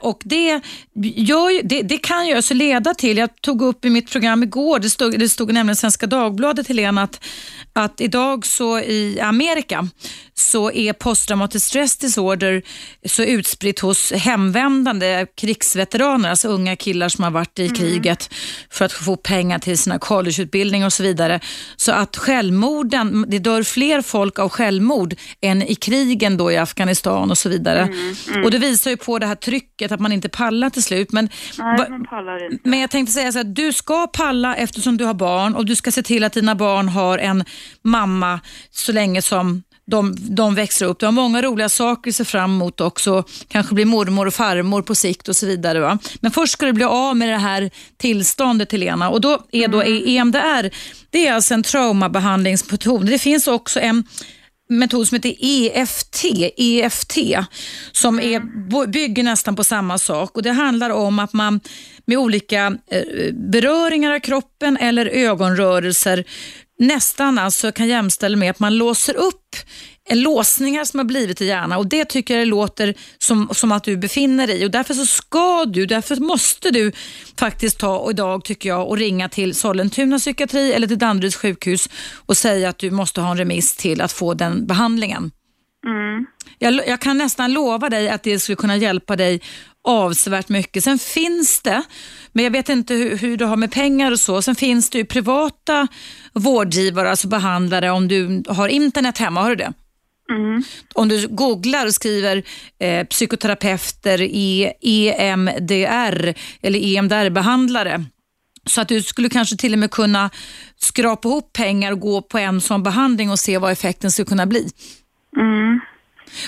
och det, gör, det, det, kan ju alltså leda till, jag tog upp i mitt program igår, det stod, det stod nämligen Svenska Dagbladet Helena, att, att idag så i Amerika så är posttraumatisk stress disorder så utspritt hos hemvändande krigsveteraner, alltså unga killar som har varit i mm. kriget för att få pengar till sina collegeutbildning och så vidare. Så att självmorden, det dör fler folk av självmord än i krigen då i Afghanistan och så vidare. Mm. Mm. Och det visar ju på det här trycket att man inte pallar till slut. Men, Nej, man pallar inte. Men jag tänkte säga så att du ska palla eftersom du har barn och du ska se till att dina barn har en mamma så länge som de, de växer upp. Du har många roliga saker att se fram emot också. Kanske bli mormor och farmor på sikt och så vidare. Va? Men först ska du bli av med det här tillståndet Helena och då är då mm. EMDR, det är alltså en traumabehandlingsmetod. Det finns också en metod som heter EFT, EFT som är, mm. bygger nästan på samma sak. och Det handlar om att man med olika eh, beröringar av kroppen eller ögonrörelser nästan alltså kan jämställa med att man låser upp låsningar som har blivit i hjärnan och det tycker jag det låter som, som att du befinner dig i och därför så ska du, därför måste du faktiskt ta och idag tycker jag och ringa till Sollentuna psykiatri eller till Danderyds sjukhus och säga att du måste ha en remiss till att få den behandlingen. Mm. Jag, jag, kan nästan lova dig att det skulle kunna hjälpa dig avsevärt mycket. Sen finns det, men jag vet inte hur, hur du har med pengar och så, sen finns det ju privata vårdgivare, alltså behandlare om du har internet hemma, har du det? Mm. Om du googlar och skriver eh, psykoterapeuter, e, EMDR eller EMDR-behandlare så att du skulle kanske till och med kunna skrapa ihop pengar och gå på en sån behandling och se vad effekten skulle kunna bli. Mm.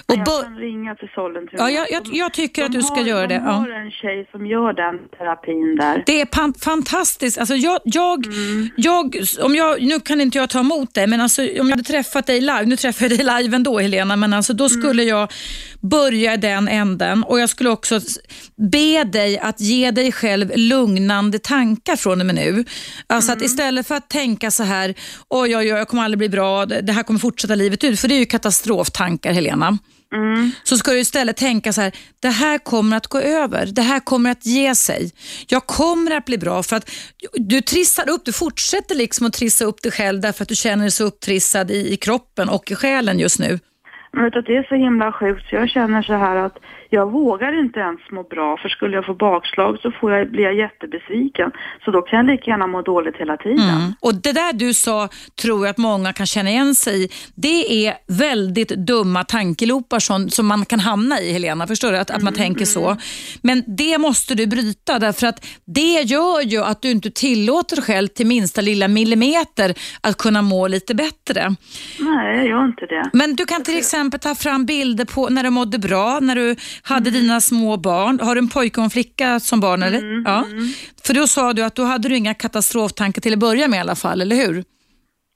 Och jag kan ringa till Sollentuna. Ja, jag, jag, jag tycker de att du ska har, göra det. De har ja. en tjej som gör den terapin där. Det är fantastiskt. Alltså jag, jag, mm. jag, om jag, nu kan inte jag ta emot dig, men alltså, om jag hade träffat dig live, nu träffar jag dig live ändå Helena, men alltså, då skulle mm. jag börja i den änden och jag skulle också be dig att ge dig själv lugnande tankar från och med nu. Alltså mm. att istället för att tänka så här, oj, oj, oj, jag kommer aldrig bli bra, det här kommer fortsätta livet ut, för det är ju katastroftankar Helena. Mm. Så ska du istället tänka så här, det här kommer att gå över. Det här kommer att ge sig. Jag kommer att bli bra för att du trissar upp, du fortsätter liksom att trissa upp dig själv därför att du känner dig så upptrissad i, i kroppen och i själen just nu. Men vet du, det är så himla sjukt så jag känner så här att jag vågar inte ens må bra för skulle jag få bakslag så får jag, blir jag jättebesviken. Så då kan jag lika gärna må dåligt hela tiden. Mm. Och det där du sa tror jag att många kan känna igen sig i. Det är väldigt dumma tankelopar som, som man kan hamna i Helena. Förstår du? Att, att man mm, tänker så. Mm. Men det måste du bryta därför att det gör ju att du inte tillåter dig själv till minsta lilla millimeter att kunna må lite bättre. Nej, jag gör inte det. Men du kan till exempel ta fram bilder på när du mådde bra, när du hade mm. dina små barn. Har du en pojke och en flicka som barn? Eller? Mm. Ja. Mm. För då sa du att då hade du inga katastroftankar till att börja med i alla fall, eller hur?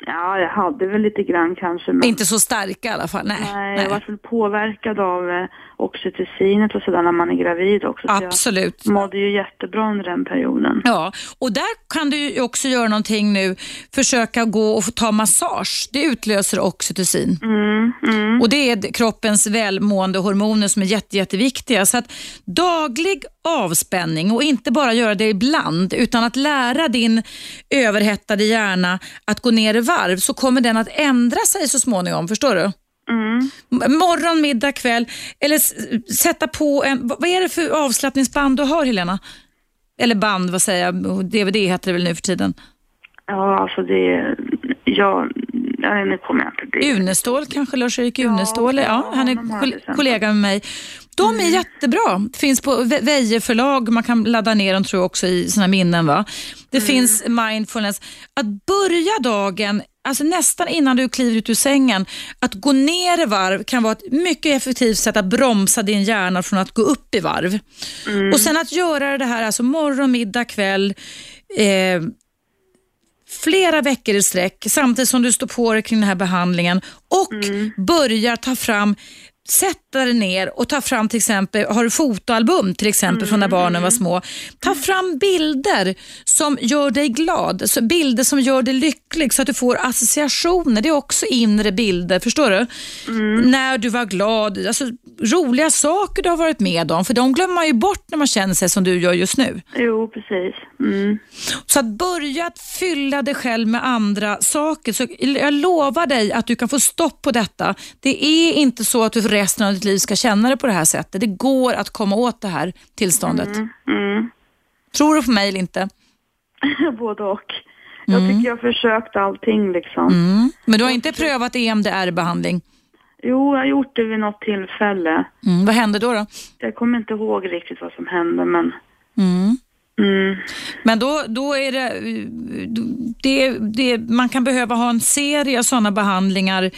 Ja, jag hade väl lite grann kanske. Men... Inte så starka i alla fall? Nej. Nej, jag var väl påverkad av eh, oxytocinet och sådär när man är gravid också. Absolut. Så jag mådde ju jättebra under den perioden. Ja, och där kan du ju också göra någonting nu. Försöka gå och ta massage. Det utlöser oxytocin. Mm, mm. Och det är kroppens välmående hormoner som är jätte, jätteviktiga. Så att daglig avspänning och inte bara göra det ibland utan att lära din överhettade hjärna att gå ner i varv så kommer den att ändra sig så småningom. Förstår du? Mm. Morgon, middag, kväll. Eller sätta på en... Vad är det för avslappningsband du har Helena? Eller band, vad säger jag? DVD heter det väl nu för tiden? Ja, alltså det... Ja, Nej, nu kommer jag inte. Unestål kanske, Lars-Erik ja, Unestål. Ja, han är kollega med mig. De är mm. jättebra. Finns på Veje förlag. Man kan ladda ner dem tror jag också i sina minnen. Va? Det mm. finns mindfulness. Att börja dagen alltså nästan innan du kliver ut ur sängen, att gå ner i varv kan vara ett mycket effektivt sätt att bromsa din hjärna från att gå upp i varv. Mm. Och sen att göra det här alltså morgon, middag, kväll, eh, flera veckor i sträck samtidigt som du står på dig kring den här behandlingen och mm. börjar ta fram sätta dig ner och ta fram till exempel, har du fotoalbum till exempel från när barnen var små. Ta fram bilder som gör dig glad, så bilder som gör dig lycklig så att du får associationer. Det är också inre bilder, förstår du? När du var glad, alltså roliga saker du har varit med om, för de glömmer man ju bort när man känner sig som du gör just nu. Jo, precis. Mm. Så att börja att fylla dig själv med andra saker. Så jag lovar dig att du kan få stopp på detta. Det är inte så att du för resten av ditt liv ska känna det på det här sättet. Det går att komma åt det här tillståndet. Mm. Tror du på mig eller inte? Både och. Jag tycker jag har försökt allting liksom. Mm. Men du har inte prövat EMDR-behandling? Jo, jag har gjort det vid något tillfälle. Mm. Vad hände då? då? Jag kommer inte ihåg riktigt vad som hände, men... Mm. Mm. Men då, då är det, det, det, man kan behöva ha en serie sådana behandlingar, eh,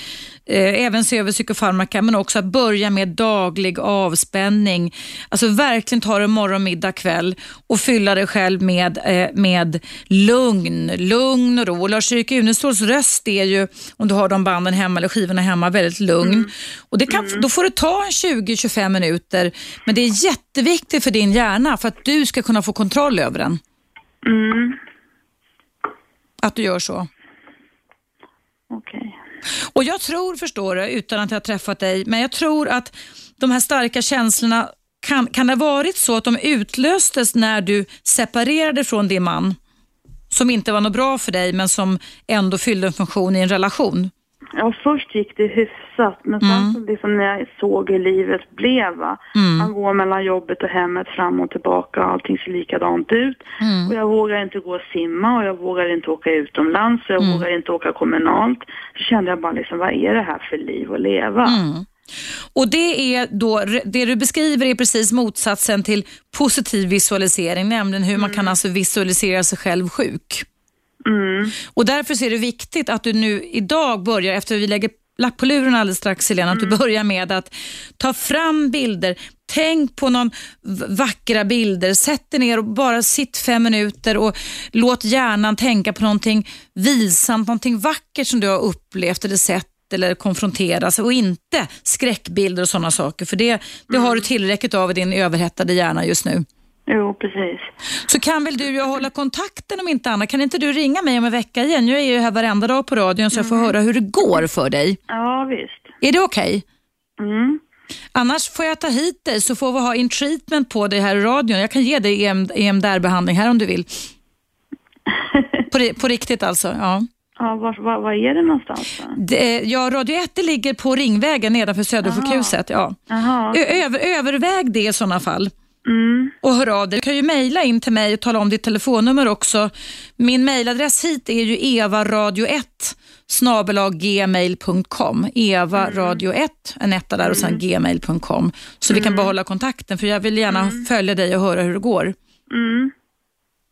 även se över psykofarmaka, men också att börja med daglig avspänning. Alltså verkligen ta det morgon, middag, kväll och fylla dig själv med, eh, med lugn, lugn och ro. Och Lars-Erik Uneståls röst är ju, om du har de banden hemma eller skivorna hemma, väldigt lugn. Och det kan, Då får det ta en 20-25 minuter, men det är jätteviktigt för din hjärna för att du ska kunna få kontroll över den. Mm. Att du gör så. Okej. Och jag tror, förstår du, utan att jag har träffat dig, men jag tror att de här starka känslorna, kan, kan det ha varit så att de utlöstes när du separerade från din man? Som inte var något bra för dig, men som ändå fyllde en funktion i en relation? Ja, först gick det hyfsat, men sen så liksom när jag såg hur livet blev, va? man går mellan jobbet och hemmet fram och tillbaka allting ser likadant ut. Och jag vågar inte gå och simma och jag vågar inte åka utomlands och jag vågar inte åka kommunalt. Så kände jag bara liksom, vad är det här för liv att leva? Och det är då, det du beskriver är precis motsatsen till positiv visualisering, nämligen hur man kan alltså visualisera sig själv sjuk. Mm. Och därför är det viktigt att du nu idag börjar, efter vi lägger lapp på luren alldeles strax Helena, att du börjar med att ta fram bilder. Tänk på någon vackra bilder. Sätt dig ner och bara sitt fem minuter och låt hjärnan tänka på någonting vilsamt, någonting vackert som du har upplevt eller sett eller konfronteras och inte skräckbilder och sådana saker. För det, det har du tillräckligt av i din överhettade hjärna just nu. Jo, precis. Så kan väl du och jag hålla kontakten om inte annat. Kan inte du ringa mig om en vecka igen? Jag är ju här varenda dag på radion så jag får höra hur det går för dig. Ja, visst. Är det okej? Mm. Annars får jag ta hit dig så får vi ha in treatment på dig här i radion. Jag kan ge dig EM, EMDR-behandling här om du vill. På, på riktigt alltså? Ja. Ja, var, var, var är det någonstans då? Det, ja, Radio 1 det ligger på Ringvägen nedanför Södersjukhuset. Ja. Jaha. Ö- Över, överväg det i sådana fall. Mm. och hör av dig. Du kan ju mejla in till mig och tala om ditt telefonnummer också. Min mejladress hit är ju evaradio1 gmail.com. evaradio1, en etta där och sen gmail.com. Så vi kan behålla kontakten för jag vill gärna följa dig och höra hur det går. Mm.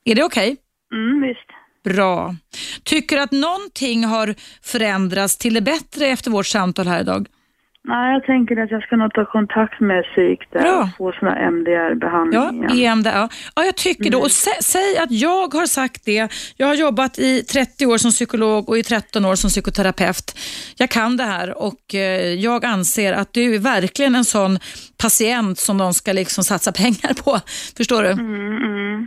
Är det okej? Mm, visst. Bra. Tycker du att någonting har förändrats till det bättre efter vårt samtal här idag? Nej, jag tänker att jag ska nog ta kontakt med psyk där Bra. och få sån här MDR-behandling Ja, igen. EMD, ja. ja, jag tycker då. Och sä, säg att jag har sagt det. Jag har jobbat i 30 år som psykolog och i 13 år som psykoterapeut. Jag kan det här och eh, jag anser att du är verkligen en sån patient som de ska liksom satsa pengar på. Förstår du? Mm, mm.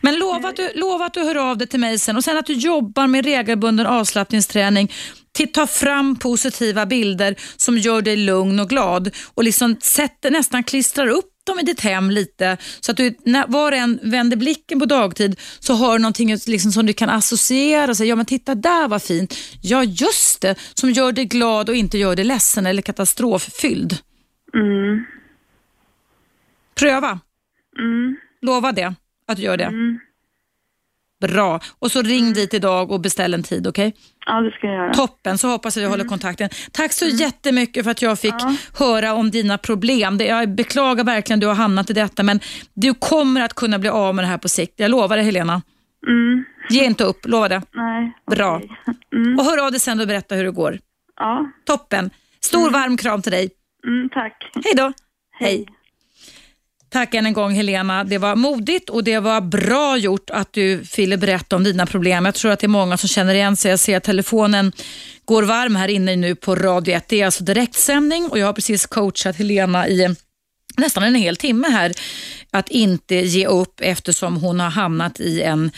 Men lova att, du, lova att du hör av dig till mig sen och sen att du jobbar med regelbunden avslappningsträning. Ta fram positiva bilder som gör dig lugn och glad och liksom sätter, nästan klistrar upp dem i ditt hem lite så att du, när var och en vänder blicken på dagtid så har du någonting liksom som du kan associera och säga, ja men titta där var fint. Ja just det, som gör dig glad och inte gör dig ledsen eller katastroffylld. Mm. Pröva, Mm. lova det, att du gör det. Mm. Bra, och så ring dit idag och beställ en tid, okej? Ja, det ska jag göra. Toppen, så hoppas jag vi håller kontakten. Tack så jättemycket för att jag fick höra om dina problem. Jag beklagar verkligen att du har hamnat i detta, men du kommer att kunna bli av med det här på sikt. Jag lovar det Helena. Mm. Ge inte upp, lova det. Nej. Bra. okej. Mm. Och hör av dig sen och berätta hur det går. Ja. Toppen. Stor varm kram till dig. Mm, tack. Hej då. Hej. Tack än en gång Helena. Det var modigt och det var bra gjort att du ville berätta om dina problem. Jag tror att det är många som känner igen sig. Jag ser att telefonen går varm här inne nu på Radio 1. Det är alltså direktsändning och jag har precis coachat Helena i nästan en hel timme här att inte ge upp eftersom hon har hamnat i en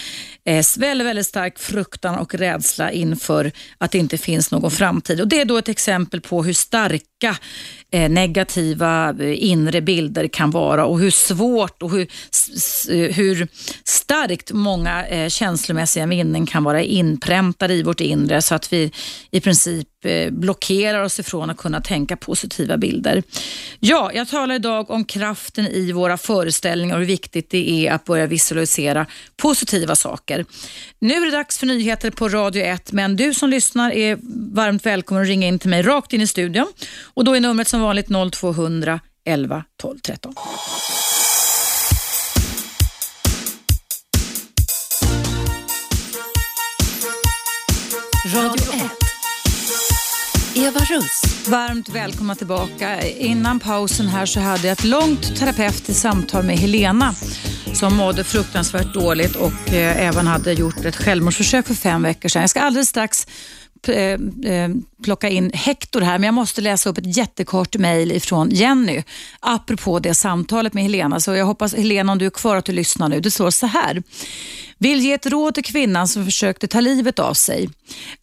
eh, väldigt, väldigt stark fruktan och rädsla inför att det inte finns någon framtid. Och Det är då ett exempel på hur starka eh, negativa eh, inre bilder kan vara och hur svårt och hur, eh, hur starkt många eh, känslomässiga minnen kan vara inpräntade i vårt inre så att vi i princip eh, blockerar oss ifrån att kunna tänka positiva bilder. Ja, jag talar idag om kraften i våra föreställningar och hur viktigt det är att börja visualisera positiva saker. Nu är det dags för nyheter på Radio 1, men du som lyssnar är varmt välkommen att ringa in till mig rakt in i studion och då är numret som vanligt 0200 11 12 13. Radio 1. Eva Russ. Varmt välkomna tillbaka. Innan pausen här så hade jag ett långt terapeutiskt samtal med Helena som mådde fruktansvärt dåligt och eh, även hade gjort ett självmordsförsök för fem veckor sedan. Jag ska alldeles strax Eh, eh, plocka in Hector här, men jag måste läsa upp ett jättekort mejl ifrån Jenny apropå det samtalet med Helena. Så jag hoppas Helena, om du är kvar, att du lyssnar nu. Det står så här. Vill ge ett råd till kvinnan som försökte ta livet av sig.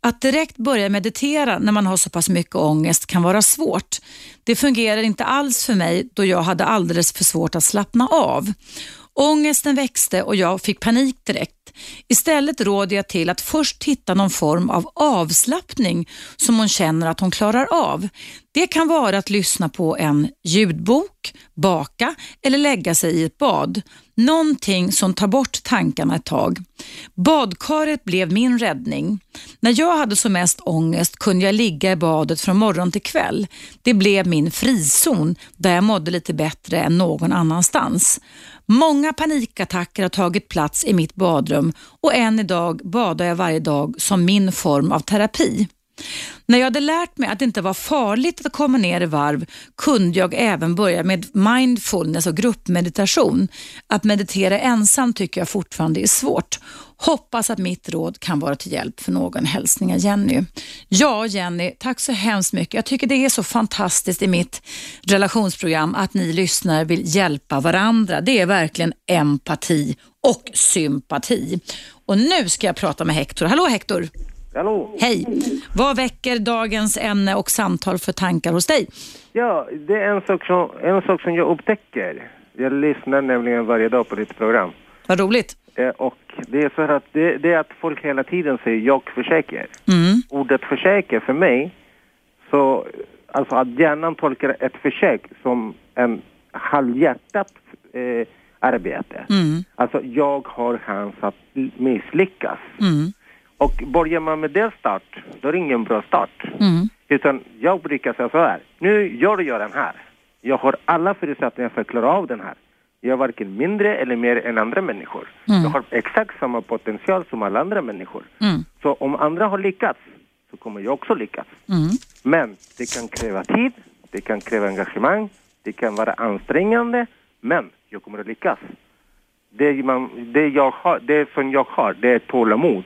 Att direkt börja meditera när man har så pass mycket ångest kan vara svårt. Det fungerar inte alls för mig då jag hade alldeles för svårt att slappna av. Ångesten växte och jag fick panik direkt. Istället råder jag till att först hitta någon form av avslappning som hon känner att hon klarar av. Det kan vara att lyssna på en ljudbok, baka eller lägga sig i ett bad. Någonting som tar bort tankarna ett tag. Badkaret blev min räddning. När jag hade som mest ångest kunde jag ligga i badet från morgon till kväll. Det blev min frizon där jag mådde lite bättre än någon annanstans. Många panikattacker har tagit plats i mitt badrum och än idag badar jag varje dag som min form av terapi. När jag hade lärt mig att det inte var farligt att komma ner i varv kunde jag även börja med mindfulness och gruppmeditation. Att meditera ensam tycker jag fortfarande är svårt. Hoppas att mitt råd kan vara till hjälp för någon. Hälsningar Jenny. Ja Jenny, tack så hemskt mycket. Jag tycker det är så fantastiskt i mitt relationsprogram att ni lyssnare vill hjälpa varandra. Det är verkligen empati och sympati. Och nu ska jag prata med Hector. Hallå Hector! Hallå! Hej! Vad väcker dagens ämne och samtal för tankar hos dig? Ja, det är en sak, som, en sak som jag upptäcker. Jag lyssnar nämligen varje dag på ditt program. Vad roligt. Eh, och det är så att det, det, är att folk hela tiden säger jag försöker. Mm. Ordet försöker för mig, så alltså att hjärnan tolkar ett försök som en halvhjärtat eh, arbete. Mm. Alltså jag har chans att misslyckas. Mm. Och börjar man med den start, då är det ingen bra start. Mm. Utan jag brukar säga så här, nu gör jag den här. Jag har alla förutsättningar för att klara av den här. Jag är varken mindre eller mer än andra människor. Mm. Jag har exakt samma potential som alla andra människor. Mm. Så om andra har lyckats, så kommer jag också lyckas. Mm. Men det kan kräva tid, det kan kräva engagemang, det kan vara ansträngande, men jag kommer att lyckas. Det, man, det, jag har, det som jag har, det är tålamod.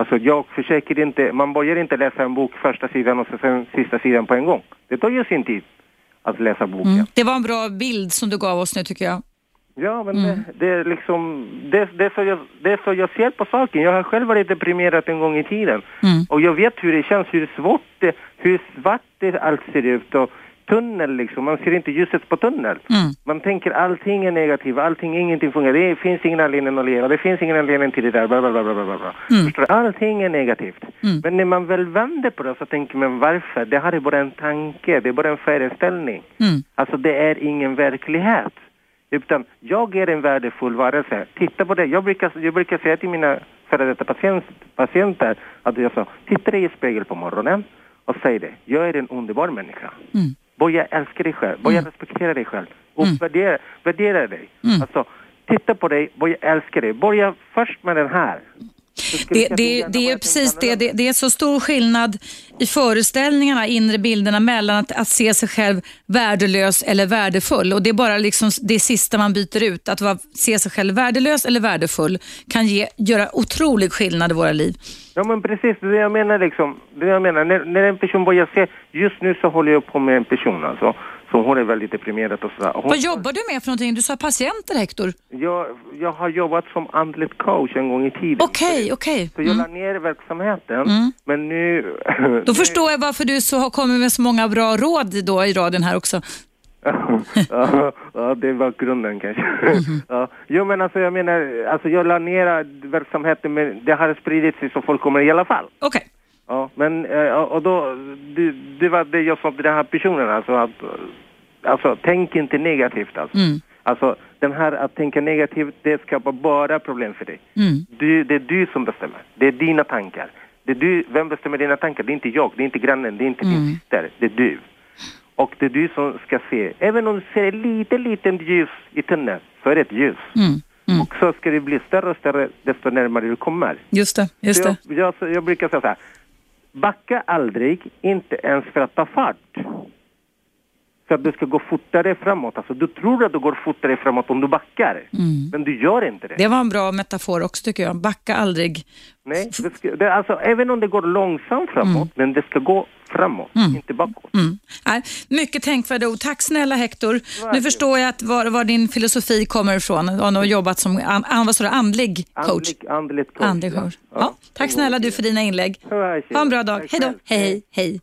Alltså jag försöker inte, man börjar inte läsa en bok första sidan och sen sista sidan på en gång. Det tar ju sin tid att läsa boken. Mm. Det var en bra bild som du gav oss nu tycker jag. Ja, men Mm. det, det är liksom, det, det, är så jag, det är så jag ser på saken. Jag har själv varit deprimerad en gång i tiden. Mm. Och jag vet hur det känns, hur svårt det, hur svart det allt ser ut och tunnel liksom, man ser inte ljuset på tunnel. Mm. Man tänker allting är negativt, allting, ingenting fungerar, det finns ingen anledning att leva, det finns ingen anledning till det där, bla bla bla bla bla. Mm. Allting är negativt. Mm. Men när man väl vänder på det så tänker man varför? Det här är bara en tanke, det är bara en föreställning. Mm. Alltså det är ingen verklighet. Utan jag är en värdefull varelse. Titta på det. Jag brukar, jag brukar säga till mina före detta patient, patienter att jag sa, titta dig i spegel på morgonen och säg det. Jag är en underbar människa. Mm. Börja älska dig själv, börja respektera dig själv och Mm. värdera, värdera dig. Mm. Alltså, titta på dig, börja älska dig. Börja först med den här. Det, det, det är precis det. Det är så stor skillnad i föreställningarna, inre bilderna mellan att, att se sig själv värdelös eller värdefull. Och Det är bara liksom det sista man byter ut. Att vara, se sig själv värdelös eller värdefull kan ge, göra otrolig skillnad i våra liv. Ja men precis, det jag menar liksom. Det jag menar, när, när en person börjar se, just nu så håller jag på med en person alltså. Så hon är väldigt deprimerad och sådär. Hon, Vad jobbar du med för någonting? Du sa patienter Hector. jag, jag har jobbat som andligt coach en gång i tiden. Okej, okej. Så jag la Mm. ner verksamheten, men nu... Då förstår jag varför du så har kommit med så många bra råd då i radion här också. ja, ja, det var grunden kanske. Mhm. ja. Jo men alltså jag menar, alltså jag la ner verksamheten men det har spridit sig så folk kommer i alla fall. Okej. Ja, men eh, och då, det, det var det jag sa till den här personen alltså att, alltså tänk inte negativt alltså. Mm. Alltså den här att tänka negativt, det skapar bara problem för dig. Mm. Du, det är du som bestämmer. Det är dina tankar. Det är du, vem bestämmer dina tankar? Det är inte jag, det är inte grannen, det är inte Mm. din syster, det är du. Och det är du som ska se, även om du ser lite, liten ljus i tunneln, så är det ett ljus. Mm. Mm. Och så ska det bli större och större desto närmare du kommer. Just det. Just det. jag, jag, jag brukar säga så här, backa aldrig, inte ens för att ta fart. För att det ska gå fortare framåt. Alltså, du tror att det går fortare framåt om du backar, men du gör inte det. Det var en bra metafor också tycker jag. Backa aldrig. Nej, det ska, det, alltså, även om det går långsamt framåt, men det ska gå framåt, inte bakåt. Mm. Nej, mycket tänkvärda ord. Tack snälla Hector. Nu förstår jag att var, var din filosofi kommer ifrån. Du har jobbat som an, an, vad du, andlig coach. Andlig, coach. Andlig coach. Ja, tack snälla du för dina inlägg. Ja, Ha en bra dag. Hej då. hej, hej.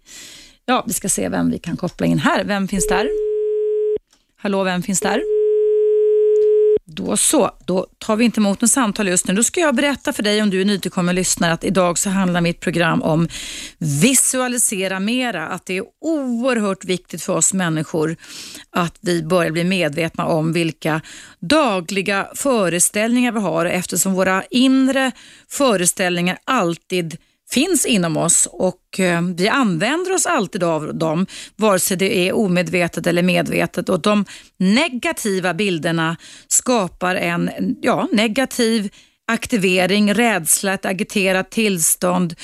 Ja, vi ska se vem vi kan koppla in här. Vem finns där? Hallå, vem finns där? Då så, då tar vi inte emot något samtal just nu. Då ska jag berätta för dig om du är nytillkommen lyssnare att idag så handlar mitt program om visualisera mera. Att det är oerhört viktigt för oss människor att vi börjar bli medvetna om vilka dagliga föreställningar vi har eftersom våra inre föreställningar alltid finns inom oss och eh, vi använder oss alltid av dem, vare sig det är omedvetet eller medvetet. Och De negativa bilderna skapar en ja, negativ aktivering, rädsla, ett agiterat tillstånd,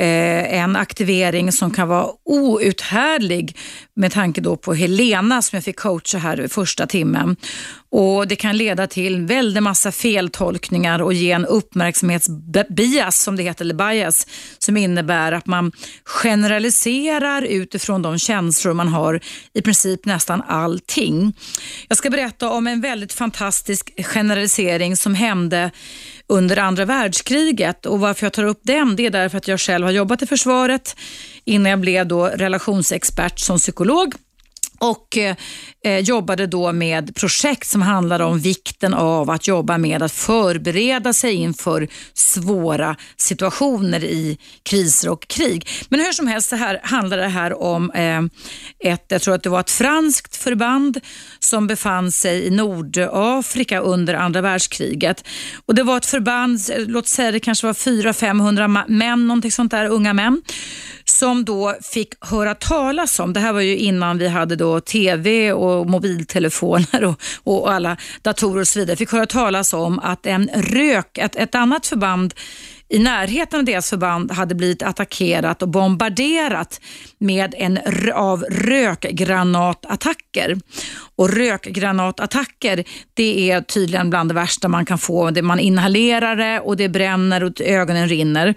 Eh, en aktivering som kan vara outhärdlig med tanke då på Helena som jag fick coacha här i första timmen. Och Det kan leda till en väldig massa feltolkningar och ge en uppmärksamhetsbias som det heter, eller bias, som innebär att man generaliserar utifrån de känslor man har i princip nästan allting. Jag ska berätta om en väldigt fantastisk generalisering som hände under andra världskriget och varför jag tar upp den det är därför att jag själv har jobbat i försvaret innan jag blev då relationsexpert som psykolog och eh, jobbade då med projekt som handlade om vikten av att jobba med att förbereda sig inför svåra situationer i kriser och krig. Men hur som helst så här handlar det här om eh, ett, jag tror att det var ett franskt förband som befann sig i Nordafrika under andra världskriget. Och Det var ett förband, låt säga det kanske var 400-500 män, någonting sånt där, unga män som då fick höra talas om, det här var ju innan vi hade då tv och mobiltelefoner och, och alla datorer och så vidare, fick höra talas om att en rök, ett, ett annat förband i närheten av deras förband hade blivit attackerat och bombarderat med en av rökgranatattacker. Och rökgranatattacker det är tydligen bland det värsta man kan få. Man inhalerar det och det bränner och ögonen rinner.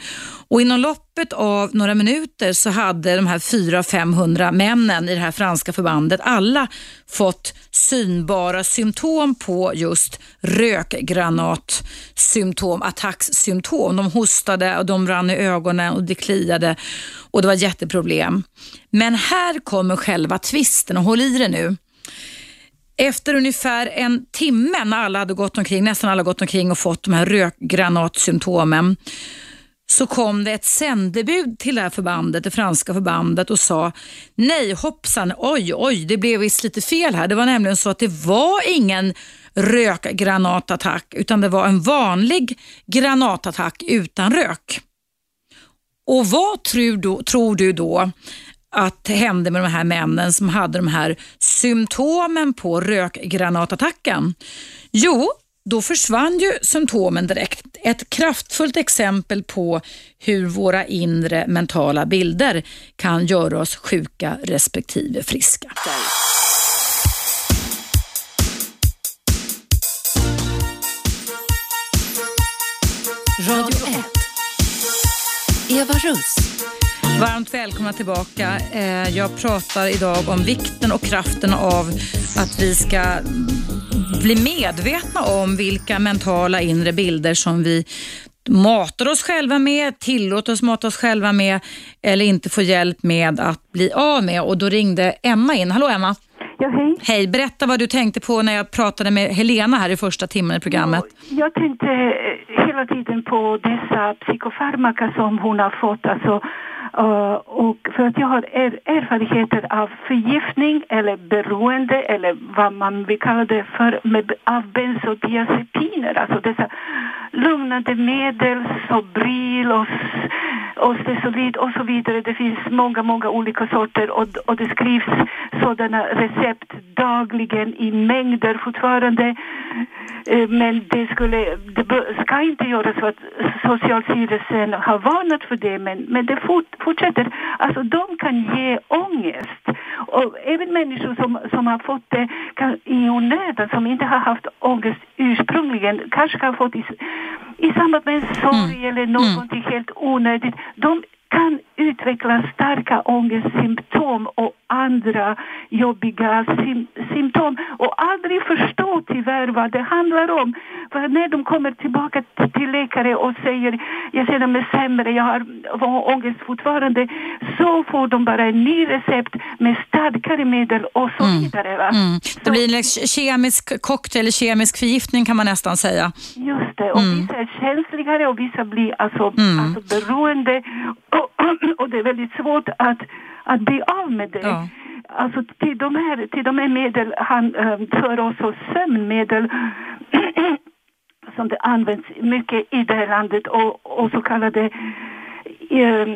Och inom loppet av några minuter så hade de här 400-500 männen i det här franska förbandet alla fått synbara symptom på just rökgranatsymptom, attacksymptom. De hostade och de rann i ögonen och det kliade och det var jätteproblem. Men här kommer själva tvisten och håll i det nu. Efter ungefär en timme när alla hade gått omkring, nästan alla gått omkring och fått de här rökgranatsymptomen så kom det ett sändebud till det här förbandet, det franska förbandet och sa nej hoppsan, oj oj, det blev visst lite fel här. Det var nämligen så att det var ingen rökgranatattack utan det var en vanlig granatattack utan rök. Och vad tror du, tror du då att hände med de här männen som hade de här symptomen på rökgranatattacken? Jo, då försvann ju symptomen direkt. ett kraftfullt exempel på hur våra inre mentala bilder kan göra oss sjuka respektive friska. Radio 1. Eva Russ. Varmt välkomna tillbaka. Eh, jag pratar idag om vikten och kraften av att vi ska bli medvetna om vilka mentala inre bilder som vi matar oss själva med, tillåter oss mata oss själva med eller inte får hjälp med att bli av med. Och då ringde Emma in. Hallå Emma! Ja, hej. Hej, berätta vad du tänkte på när jag pratade med Helena här i första timmen i programmet. Jag tänkte eh, hela tiden på dessa psykofarmaka som hon har fått. Alltså, uh, och för att jag har er, erfarenheter av förgiftning eller beroende eller vad man vill kalla det för med, av bensodiazepiner. Alltså dessa lugnande medel, Sobril och, och Stesolid och så vidare. Det finns många, många olika sorter och, och det skrivs sådana recept dagligen i mängder fortfarande. Eh, Men det, skulle, det ska inte göras för att Socialstyrelsen har varnat för det men, men det fort, fortsätter. Alltså de kan ge ångest. Och även människor som, som har fått det kan, i onödan, som inte har haft ångest ursprungligen, kanske har fått i, i samband med en sorg eller någonting helt onödigt. De kan utveckla starka ångestsymptom och andra jobbiga sym symptom och aldrig förstå tyvärr vad det handlar om. För när de kommer tillbaka till läkare och säger jag känner mig sämre, jag har ångest fortfarande, så får de bara en ny recept med starkare medel och så vidare. Va? Mm. Det blir en kemisk cocktail, kemisk förgiftning kan man nästan säga. Just det, och vissa är känsligare och vissa blir alltså, alltså beroende och, och det är väldigt svårt att, att bli av med det. Ja. Alltså till de här, till de här medel, han äh, för också sömnmedel som det används mycket i det här landet och, och så kallade eh,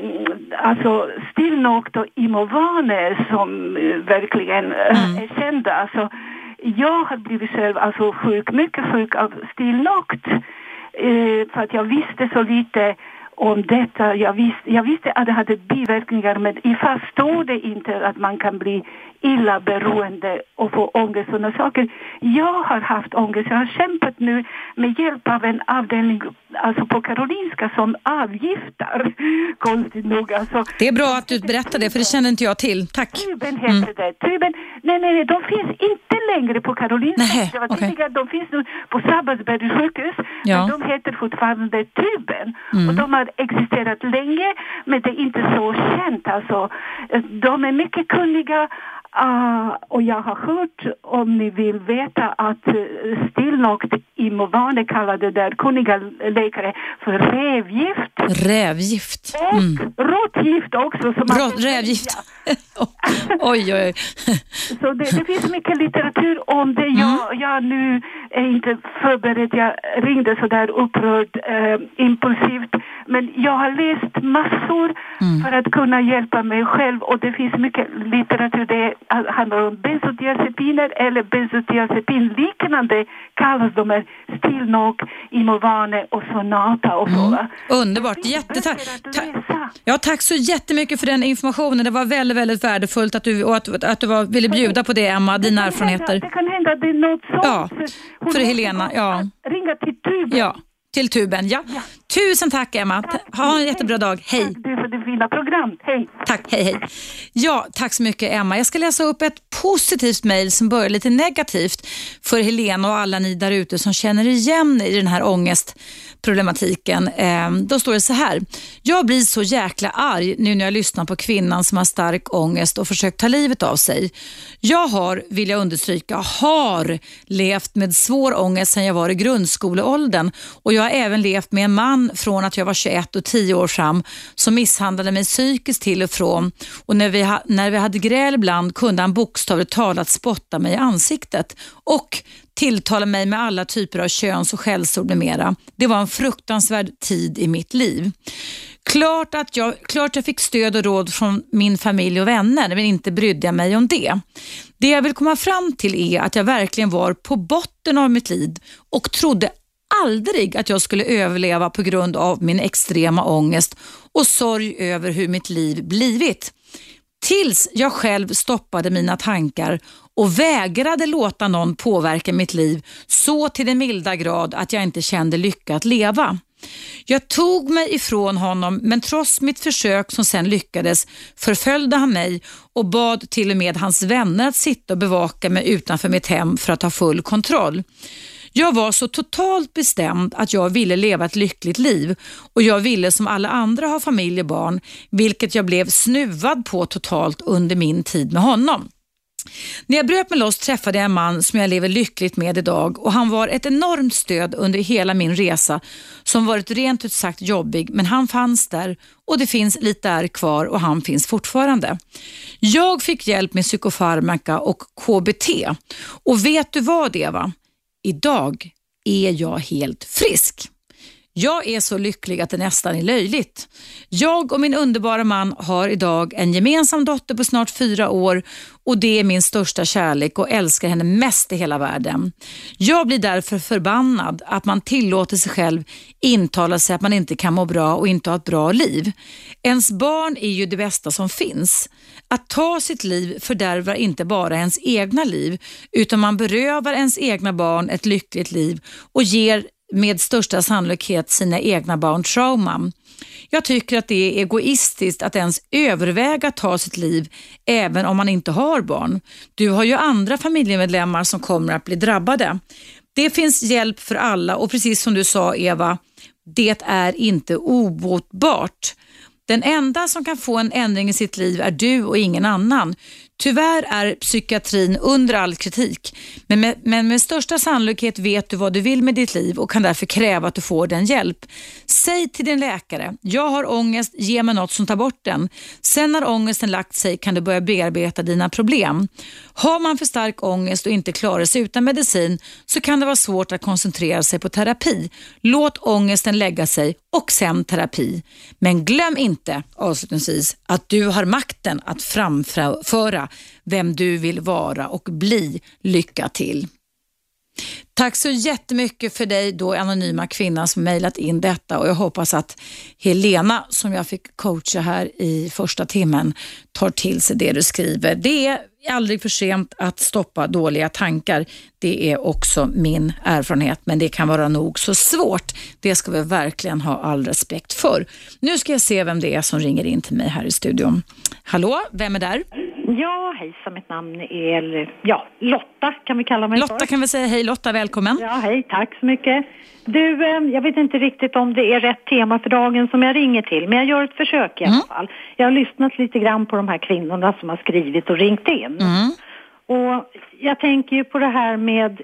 alltså Stilnoct och Imovane som verkligen eh, är kända. Alltså, jag har blivit själv alltså, sjuk, mycket sjuk av Stilnoct eh, för att jag visste så lite om detta. Jag visste, jag visste att det hade biverkningar men ifall står det inte att man kan bli illa beroende och få ångest och saker. Jag har haft ångest. Jag har kämpat nu med hjälp av en avdelning alltså på Karolinska som avgiftar. Konstigt nog alltså. Det är bra att du berättar det, för det kände inte jag till. Tack. Tuben heter det. Tuben, nej, nej, nej, de finns inte längre på Karolinska. Nej, det var tidigare, de finns nu på Sabbatsbergs sjukhus. Ja. Mm. Men de heter fortfarande Tuben. Och de har existerat länge, men det är inte så känt. Alltså, de är mycket kunniga. Ah, och jag har hört, om ni vill veta, att uh, Stilnoct i Movane kallade där kunniga läkare för rävgift. Rävgift. Och Mm. råttgift också. Som Rå- rävgift. oj, oj, oj. Så det, det finns mycket litteratur om det. Jag, jag nu är inte förberedd. Jag ringde så där upprörd, eh, impulsivt. Men jag har läst massor för att kunna hjälpa mig själv. Och det finns mycket litteratur. Det handlar om bensodiazepiner eller bensodiazepinliknande kallas de här Stilnoct, Imovane och Sonata och så. va. Underbart. Jättetack. Ta-. Ja, tack så jättemycket för den informationen. Det var väldigt, väldigt värdefullt att du, och att, att du var, ville bjuda på det, Emma, dina erfarenheter. Det kan hända att det är något sånt. Ja, Hon för Helena, ja. Ringa till tuben. Ja, till tuben. Ja. Tusen tack, Emma. Ta- Ha en jättebra dag. Hej. Tack du för det fina program. Hej. Tack, hej hej. Ja, tack så mycket Emma. Jag ska läsa upp ett positivt mejl som börjar lite negativt för Helena och alla ni där ute som känner igen i den här ångestproblematiken problematiken. Ehm, då står det så här. Jag blir så jäkla arg nu när jag lyssnar på kvinnan som har stark ångest och försökt ta livet av sig. Jag har, vill jag understryka, har levt med svår ångest sedan jag var i grundskoleåldern och jag har även levt med en man från att jag var 21 och 10 år fram som misshandlade mig psykiskt till och från och när vi, ha, när vi hade gräl ibland kunde han bokstavligt talat spotta mig i ansiktet och tilltala mig med alla typer av köns och skällsord med mera. Det var en fruktansvärd tid i mitt liv. Klart att jag, klart jag fick stöd och råd från min familj och vänner, men inte brydde jag mig om det. Det jag vill komma fram till är att jag verkligen var på botten av mitt liv och trodde aldrig att jag skulle överleva på grund av min extrema ångest och sorg över hur mitt liv blivit. Tills jag själv stoppade mina tankar och vägrade låta någon påverka mitt liv så till den milda grad att jag inte kände lycka att leva. Jag tog mig ifrån honom men trots mitt försök som sen lyckades förföljde han mig och bad till och med hans vänner att sitta och bevaka mig utanför mitt hem för att ha full kontroll. Jag var så totalt bestämd att jag ville leva ett lyckligt liv och jag ville som alla andra ha familj och barn, vilket jag blev snuvad på totalt under min tid med honom. När jag bröt mig loss träffade jag en man som jag lever lyckligt med idag och han var ett enormt stöd under hela min resa som varit rent ut sagt jobbig men han fanns där och det finns lite är kvar och han finns fortfarande. Jag fick hjälp med psykofarmaka och KBT och vet du vad Eva? Idag är jag helt frisk. Jag är så lycklig att det nästan är löjligt. Jag och min underbara man har idag en gemensam dotter på snart fyra år och det är min största kärlek och älskar henne mest i hela världen. Jag blir därför förbannad att man tillåter sig själv intala sig att man inte kan må bra och inte ha ett bra liv. Ens barn är ju det bästa som finns. Att ta sitt liv fördärvar inte bara ens egna liv utan man berövar ens egna barn ett lyckligt liv och ger med största sannolikhet sina egna barn trauman. Jag tycker att det är egoistiskt att ens överväga att ta sitt liv även om man inte har barn. Du har ju andra familjemedlemmar som kommer att bli drabbade. Det finns hjälp för alla och precis som du sa Eva, det är inte obotbart. Den enda som kan få en ändring i sitt liv är du och ingen annan. Tyvärr är psykiatrin under all kritik, men med, men med största sannolikhet vet du vad du vill med ditt liv och kan därför kräva att du får den hjälp. Säg till din läkare, jag har ångest, ge mig något som tar bort den. Sen när ångesten lagt sig kan du börja bearbeta dina problem. Har man för stark ångest och inte klarar sig utan medicin så kan det vara svårt att koncentrera sig på terapi. Låt ångesten lägga sig och sen terapi. Men glöm inte avslutningsvis att du har makten att framföra vem du vill vara och bli. Lycka till! Tack så jättemycket för dig då anonyma kvinnan som mejlat in detta och jag hoppas att Helena som jag fick coacha här i första timmen tar till sig det du skriver. Det är aldrig för sent att stoppa dåliga tankar. Det är också min erfarenhet men det kan vara nog så svårt. Det ska vi verkligen ha all respekt för. Nu ska jag se vem det är som ringer in till mig här i studion. Hallå, vem är där? Ja, hejsan, mitt namn är ja, Lotta kan vi kalla mig Lotta för. kan vi säga hej Lotta, välkommen. Ja, hej, tack så mycket. Du, eh, jag vet inte riktigt om det är rätt tema för dagen som jag ringer till, men jag gör ett försök i alla fall. Jag har lyssnat lite grann på de här kvinnorna som har skrivit och ringt in. Mm. Och jag tänker ju på det här med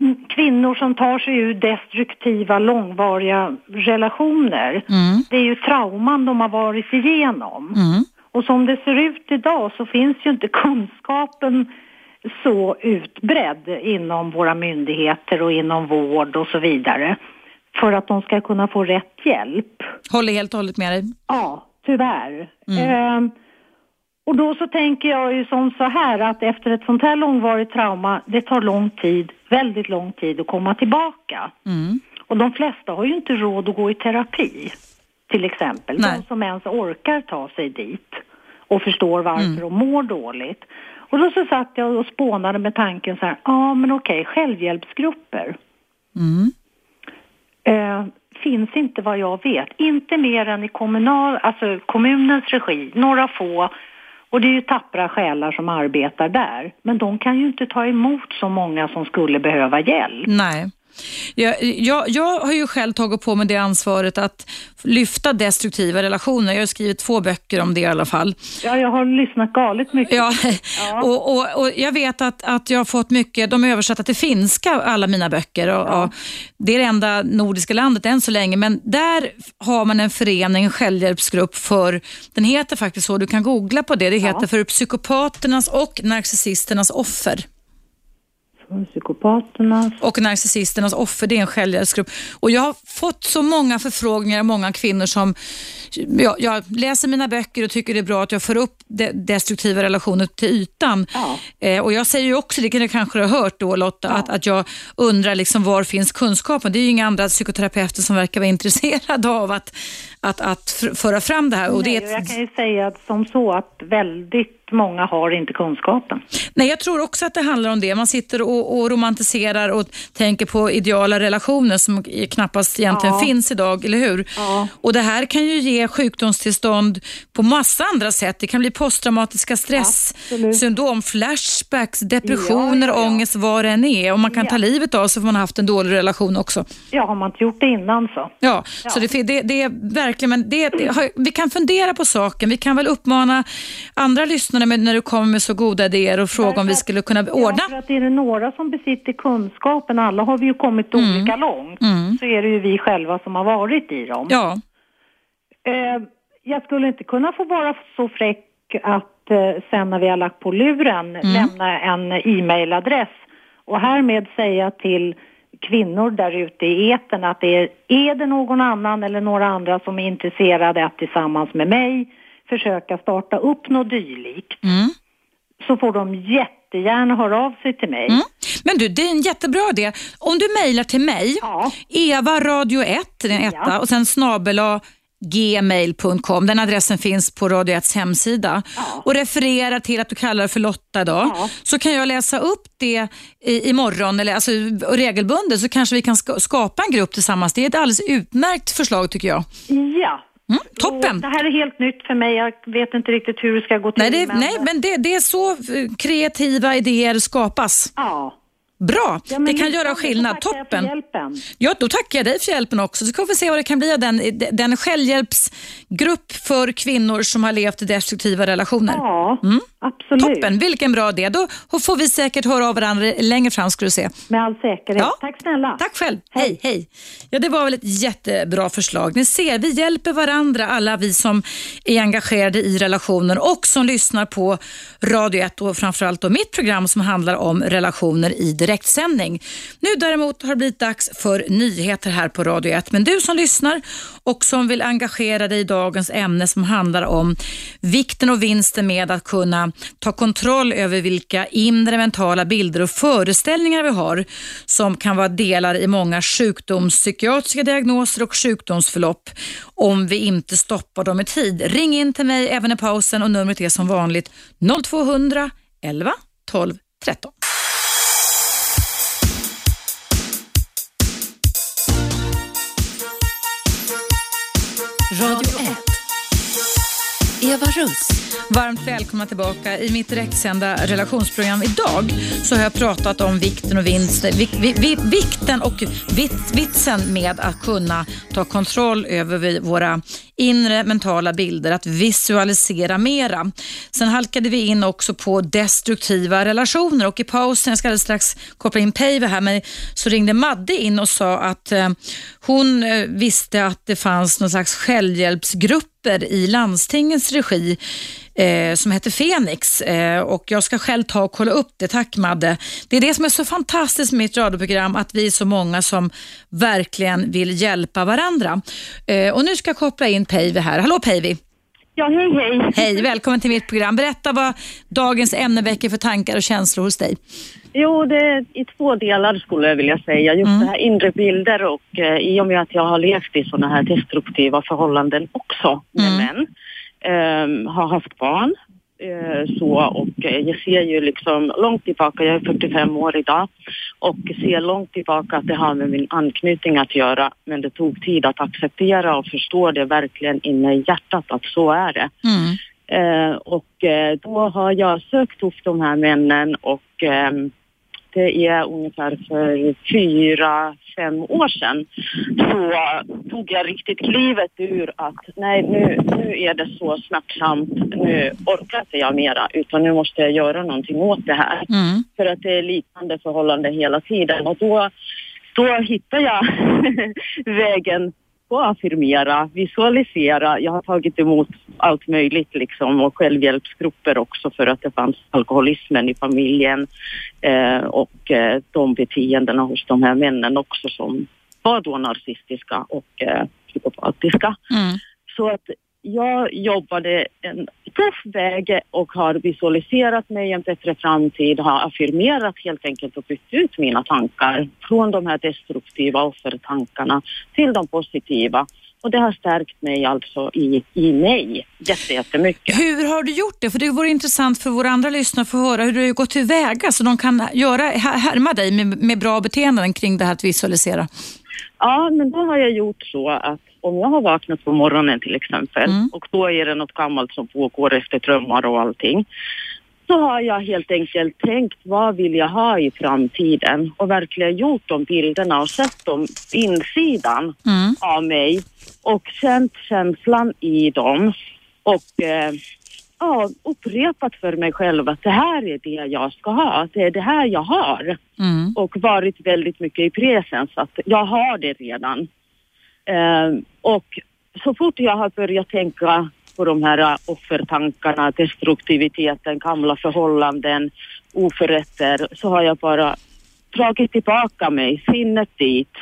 mm, kvinnor som tar sig ur destruktiva, långvariga relationer. Mm. Det är ju trauman de har varit igenom. Mm. Och som det ser ut idag så finns ju inte kunskapen så utbredd inom våra myndigheter och inom vård och så vidare för att de ska kunna få rätt hjälp. Håller helt och hållet med dig. Ja, tyvärr. Ehm, och då så tänker jag ju som så här att efter ett sånt här långvarigt trauma, det tar lång tid, väldigt lång tid att komma tillbaka. Mm. Och de flesta har ju inte råd att gå i terapi, till exempel. Nej. De som ens orkar ta sig dit och förstår varför Mm. de mår dåligt. Och då så satt jag och spånade med tanken så här, ja ah, men okej, självhjälpsgrupper Mm. eh, finns inte vad jag vet. Inte mer än i kommunal, alltså kommunens regi, några få. Och det är ju tappra själar som arbetar där. Men de kan ju inte ta emot så många som skulle behöva hjälp. Nej. Jag, jag, jag har ju själv tagit på mig det ansvaret att lyfta destruktiva relationer. Jag har skrivit två böcker om det i alla fall. Ja, jag har lyssnat galet mycket. Ja, Ja. Och, och, och jag vet att, att jag har fått mycket, de är översatta till finska, alla mina böcker. Och, och det är det enda nordiska landet än så länge, men där har man en förening, en självhjälpsgrupp för, den heter faktiskt så, du kan googla på det, det heter för psykopaternas och narcissisternas offer. Psykopaternas. Och Narcissisternas offer, det är en självhjälpsgrupp. Och jag har fått så många förfrågningar av många kvinnor som jag, jag läser mina böcker och tycker det är bra att jag får upp de, destruktiva relationer till ytan. Ja. Eh, och jag säger ju också, det kan du kanske ha hört då Lotta, Ja. att, att jag undrar liksom var finns kunskapen? Det är ju inga andra psykoterapeuter som verkar vara intresserade av att, att, att föra fram det här. Och det Nej, är och ett, jag kan ju säga att som så att väldigt många har inte kunskapen. Nej, jag tror också att det handlar om det. Man sitter och, och romantiserar och tänker på ideala relationer som knappast egentligen Ja. finns idag, eller hur? Ja. Och Det här kan ju ge sjukdomstillstånd på massa andra sätt. Det kan bli posttraumatiska stresssyndrom, flashbacks, depressioner, Ja, ja, ångest, vad det än är. Och man kan ta livet av sig för man har haft en dålig relation också. Ja, har man inte gjort det innan så. Ja, så det, det, det är verkligen, men det, det, har- vi kan fundera på saken. Vi kan väl uppmana andra lyssnare med, när du kommer med så goda idéer och fråga om vi skulle kunna Ja, ordna. för att är det några som besitter kunskapen, alla har vi ju kommit olika långt, Mm. så är det ju vi själva som har varit i dem. Ja, Eh, jag skulle inte kunna få vara så fräck att eh, sen när vi har lagt på luren lämna en e-mailadress och härmed säga till kvinnor där ute i etern att det är, är det någon annan eller några andra som är intresserade att tillsammans med mig försöka starta upp något dylikt mm. så får de jättegärna höra av sig till mig. Mm. Men du, det är en jättebra idé. Om du mejlar till mig, Ja. Eva radio 1, den etta, Ja. och sen snabela gmail.com. Den adressen finns på Radio 1 hemsida. Ja. Och refererar till att du kallar för Lotta idag. Ja. Så kan jag läsa upp det i, imorgon, eller alltså regelbundet, så kanske vi kan ska, skapa en grupp tillsammans. Det är ett alldeles utmärkt förslag tycker jag. Ja. Mm, toppen! Det här är helt nytt för mig. Jag vet inte riktigt hur det ska gå till. Nej, det, nej men det, det är så eh, kreativa idéer skapas. Ja. Bra, Ja, det kan göra skillnad. Toppen. Ja, då tackar jag dig för hjälpen också. Så ska vi se vad det kan bli av den, den självhjälpsgrupp för kvinnor som har levt i destruktiva relationer. Ja, Mm. absolut. Toppen, vilken bra idé. Då får vi säkert höra av varandra längre fram ska du se. Med all säkerhet. Ja. Tack snälla. Tack själv. Hej, hej. Ja, det var väl ett jättebra förslag. Ni ser, vi hjälper varandra, alla vi som är engagerade i relationer och som lyssnar på Radio 1 och framförallt då mitt program som handlar om relationer i direktsändning. Nu däremot har det blivit dags för nyheter här på Radio 1. Men du som lyssnar och som vill engagera dig i dagens ämne som handlar om vikten och vinsten med att kunna ta kontroll över vilka inre mentala bilder och föreställningar vi har som kan vara delar i många sjukdomspsykiatriska diagnoser och sjukdomsförlopp om vi inte stoppar dem i tid. Ring in till mig även i pausen och numret är som vanligt 0200 11 12 13. Radio 1. Eva Russ. Varmt välkomna tillbaka. I mitt direktsända relationsprogram idag så har jag pratat om vikten och vinsten, vik, vik, vikten och vit, vitsen med att kunna ta kontroll över våra inre mentala bilder, att visualisera mera. Sen halkade vi in också på destruktiva relationer och i pausen, jag ska alldeles strax koppla in Päivi här, men så ringde Madde in och sa att eh, hon eh, visste att det fanns någon slags självhjälpsgrupp grupper i landstingens regi eh, som heter Fenix eh, och jag ska själv ta och kolla upp det. Tack Madde. Det är det som är så fantastiskt med mitt radioprogram, att vi är så många som verkligen vill hjälpa varandra. Eh, och nu ska jag koppla in Päivi här. Hallå Päivi! Ja, hej hej. Hej, välkommen till mitt program. Berätta vad dagens ämne väcker för tankar och känslor hos dig. Jo, det är i två delar skulle jag vilja säga. Just Mm. det här inre bilder och eh, i och med att jag har levt i sådana här destruktiva förhållanden också med Mm. män, ehm, har haft barn. eh, så och eh, jag ser ju liksom långt tillbaka, jag är 45 år idag och ser långt tillbaka att det har med min anknytning att göra men det tog tid att acceptera och förstå det verkligen inne i hjärtat att så är det. Mm. Eh, och eh, då har jag sökt upp de här männen och ehm, det är ungefär för fyra, fem år sedan så tog jag riktigt klivet ur att nej nu, nu är det så smärtsamt, nu orkar inte jag mera utan nu måste jag göra någonting åt det här. Mm. För att det är liknande förhållande hela tiden och då, då hittar jag vägen på affirmera, visualisera. Jag har tagit emot allt möjligt liksom och självhjälpsgrupper också för att det fanns alkoholismen i familjen eh, och eh, de beteendena hos de här männen också som var då narcissistiska och eh, psykopatiska. Mm. Så att jag jobbade en tuff väg och har visualiserat mig en bättre framtid, har affirmerat helt enkelt och bytt ut mina tankar från de här destruktiva offertankarna till de positiva. Och det har stärkt mig alltså i, i mig jätte, jättemycket. Hur har du gjort det? För det vore intressant för våra andra lyssnare att få höra hur du har gått tillväga så de kan göra, här- härma dig med, med bra beteenden kring det här att visualisera. Ja, men då har jag gjort så att om jag har vaknat på morgonen till exempel Mm. och då är det något gammalt som pågår efter drömmar och allting. Så har jag helt enkelt tänkt vad vill jag ha i framtiden och verkligen gjort de bilderna och sett dem insidan Mm. av mig och känt känslan i dem och eh, ja, upprepat för mig själv att det här är det jag ska ha, det är det här jag har Mm. och varit väldigt mycket i presens att jag har det redan. Eh, och så fort jag har börjat tänka på de här offertankarna, destruktiviteten, gamla förhållanden, oförrätter så har jag bara dragit tillbaka mig, sinnet dit.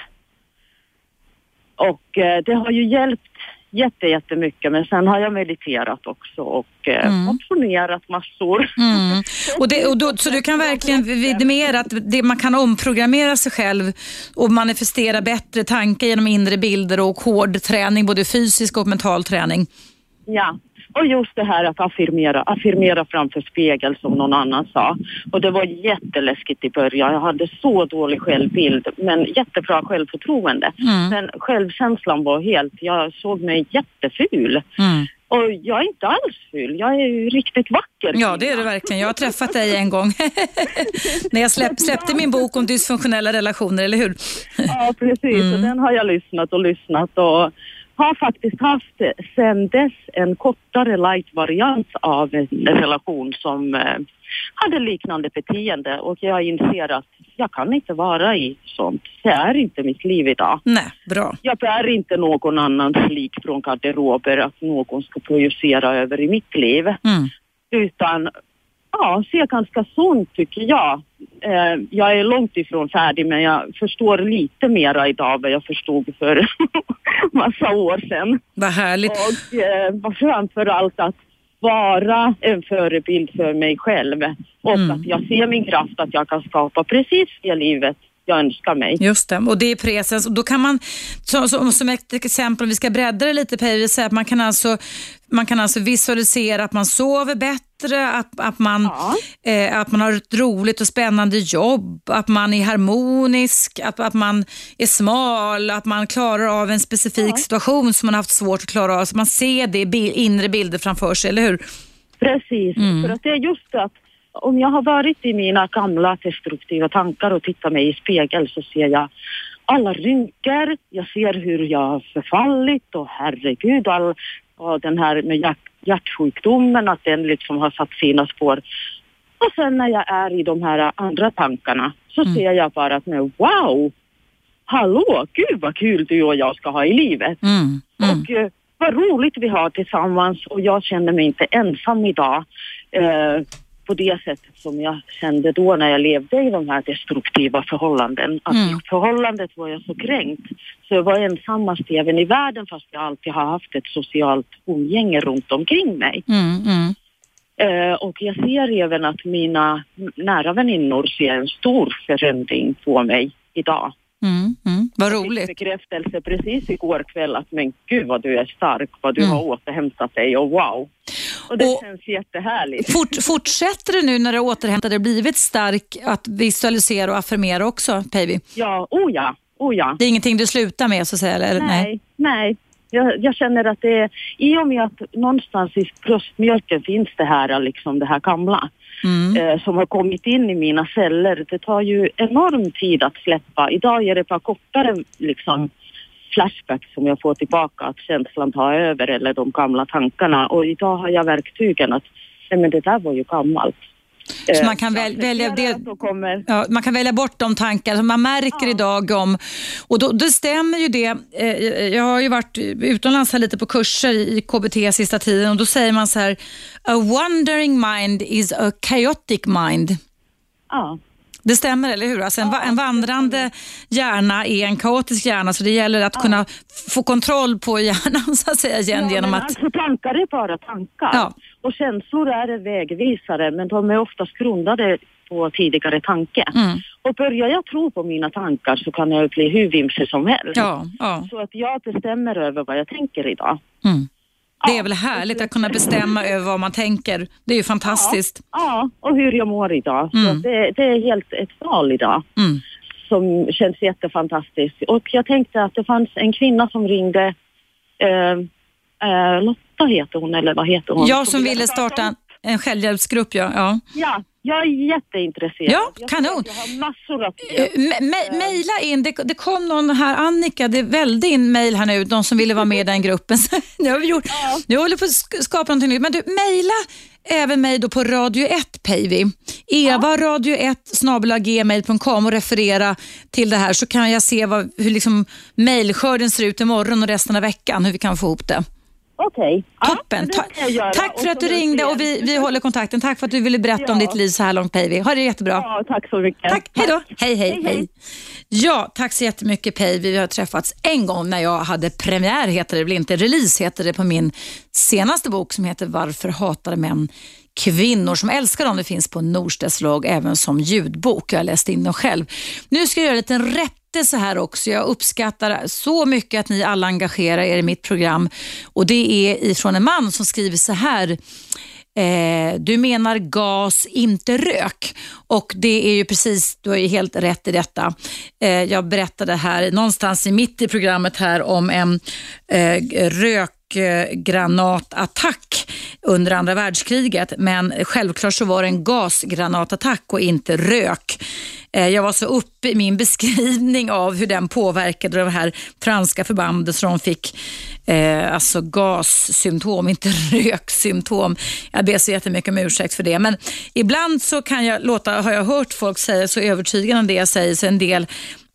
Och eh, det har ju hjälpt jätte, jättemycket men sen har jag mediterat också och eh, Mm. motionerat massor. Mm. Och det, och då, så du kan verkligen vidimera att det, man kan omprogrammera sig själv och manifestera bättre tankar genom inre bilder och hård träning, både fysisk och mental träning. Ja, och just det här att affirmera, affirmera framför spegel som någon annan sa. Och det var jätteläskigt i början. Jag hade så dålig självbild men jättebra självförtroende. Mm. Men självkänslan var helt, jag såg mig jätteful. Mm. Och jag är inte alls ful, jag är ju riktigt vacker. Ja, det är du verkligen. Jag har träffat dig en gång när jag släpp, släppte min bok om dysfunktionella relationer, eller hur? Ja, precis. Mm. Och den har jag lyssnat och lyssnat och har faktiskt haft sen dess en kortare light-variant av en relation som eh, hade liknande beteende och jag inser att jag kan inte vara i sånt. Det är inte mitt liv idag. Nej, bra. Jag bär inte någon annans lik från garderober att någon ska projicera över i mitt liv Mm. utan ja, ser ganska sunt tycker jag. Eh, jag är långt ifrån färdig men jag förstår lite mera idag vad jag förstod för massa år sedan. Vad härligt. Och eh, framför allt att vara en förebild för mig själv och Mm. att jag ser min kraft att jag kan skapa precis det livet jag önskar mig. Just det, och det är presens. Och då kan man, så, som ett exempel, om vi ska bredda det lite Päivi, säga att man kan, alltså, man kan alltså visualisera att man sover bättre, att, att, man, Ja. eh, att man har ett roligt och spännande jobb, att man är harmonisk, att, att man är smal, att man klarar av en specifik situation som man har haft svårt att klara av. Så man ser det i inre bilder framför sig, eller hur? Precis, Mm. för att det är just det att om jag har varit i mina gamla destruktiva tankar och tittar mig i spegel så ser jag alla rynkor, jag ser hur jag har förfallit och herregud, all, och den här med hjärt, hjärtsjukdomen, att den liksom har satt sina spår. Och sen när jag är i de här andra tankarna så Mm. ser jag bara att nu, wow, hallå, gud vad kul du och jag ska ha i livet. Mm. Mm. Och eh, vad roligt vi har tillsammans och jag känner mig inte ensam idag eh, på det sättet som jag kände då när jag levde i de här destruktiva förhållanden. Att Mm. i förhållandet var jag så kränkt så jag var ensammast även i världen fast jag alltid har haft ett socialt umgänge runt omkring mig. Mm. Mm. Eh, och jag ser även att mina nära väninnor ser en stor förändring på mig idag. Mm. Mm. Vad Jag fick roligt. bekräftelse precis igår kväll att men gud vad du är stark, vad du Mm. har återhämtat dig och wow. Och det Och- känns jättehärligt. Fort, fortsätter du nu när du återhämtat dig blivit stark att visualisera och affirmera också, Päivi? Ja, oh ja, oh ja. Det är ingenting du slutar med så att säga? Eller? Nej, nej. Jag, jag känner att det är, i och med att någonstans i bröstmjölken finns det här, liksom det här gamla Mm. eh, som har kommit in i mina celler. Det tar ju enorm tid att släppa. Idag är det bara kortare liksom flashbacks som jag får tillbaka, att känslan tar över eller de gamla tankarna. Och idag har jag verktygen att, nej men det där var ju gammalt. Så Eh, man kan väl, välja det. Ja, man kan välja bort de tankar som man märker idag om... Och då, det stämmer ju det. Eh, Jag har ju varit utomlands här lite på kurser i KBT sista tiden och då säger man så här, a wandering mind is a chaotic mind. Ja. Det stämmer, eller hur? Alltså en, va- en vandrande hjärna är en kaotisk hjärna, så det gäller att kunna f- få kontroll på hjärnan så att säga igen Ja, genom att... Alltså tankar är bara tankar. Ja. Och känslor är vägvisare, men de är oftast grundade på tidigare tanke. Mm. Och börjar jag tro på mina tankar så kan jag bli hur vimsig som helst. Ja, ja. Så att jag bestämmer över vad jag tänker idag. Mm. Det är Ja, väl härligt att kunna bestämma över vad man tänker. Det är ju fantastiskt. Ja, och hur jag mår idag. Mm. det, det är helt ett val idag Mm. som känns jättefantastiskt. Och jag tänkte att det fanns en kvinna som ringde, eh, eh, Lotta heter hon eller vad heter hon? Jag som ville starta en, en självhjälpsgrupp, ja. ja. Ja, jag är jätteintresserad. Ja, jag kanon. Jag har massor att Eh, me- me- Mejla in, det, det kom någon här, Annika, det välde in mejl här nu, de som ville vara med i den gruppen. Nu har vi gjort, nu håller vi på att sk- skapa någonting nytt. Men du, mejla även mig då på Radio 1 Päivi. Eva radio 1 gmail.com och referera till det här så kan jag se vad, hur liksom mejlskörden ser ut imorgon och resten av veckan, hur vi kan få ihop det. Okej. Ja, Toppen. Ta- göra. tack för att du ringde och vi, vi håller kontakten. Tack för att du ville berätta om Ja. ditt liv så här långt Päivi. Ha det jättebra. Ja, tack så mycket. Tack, hej då. Hej, hej. hej. Ja, tack så jättemycket Päivi. Vi har träffats en gång när jag hade premiär, heter det väl inte, release heter det på min senaste bok som heter Varför hatar män kvinnor som älskar dem. Det finns på Norstedts logg även som ljudbok. Jag har läst in den själv. Nu ska jag göra en liten rättelse här också. Jag uppskattar så mycket att ni alla engagerar er i mitt program och det är ifrån en man som skriver så här Eh, du menar gas, inte rök. Och det är ju precis, du har ju helt rätt i detta. Eh, jag berättade här någonstans i mitt i programmet här om en eh, Eh, granatattack under andra världskriget. Men självklart så var det en gasgranatattack och inte rök. Eh, jag var så uppe i min beskrivning av hur den påverkade de här franska förbanden så de fick eh, alltså gassymptom, inte röksymptom. Jag ber så jättemycket om ursäkt för det. Men ibland så kan jag låta, har jag hört folk säga så övertygande om det jag säger så en del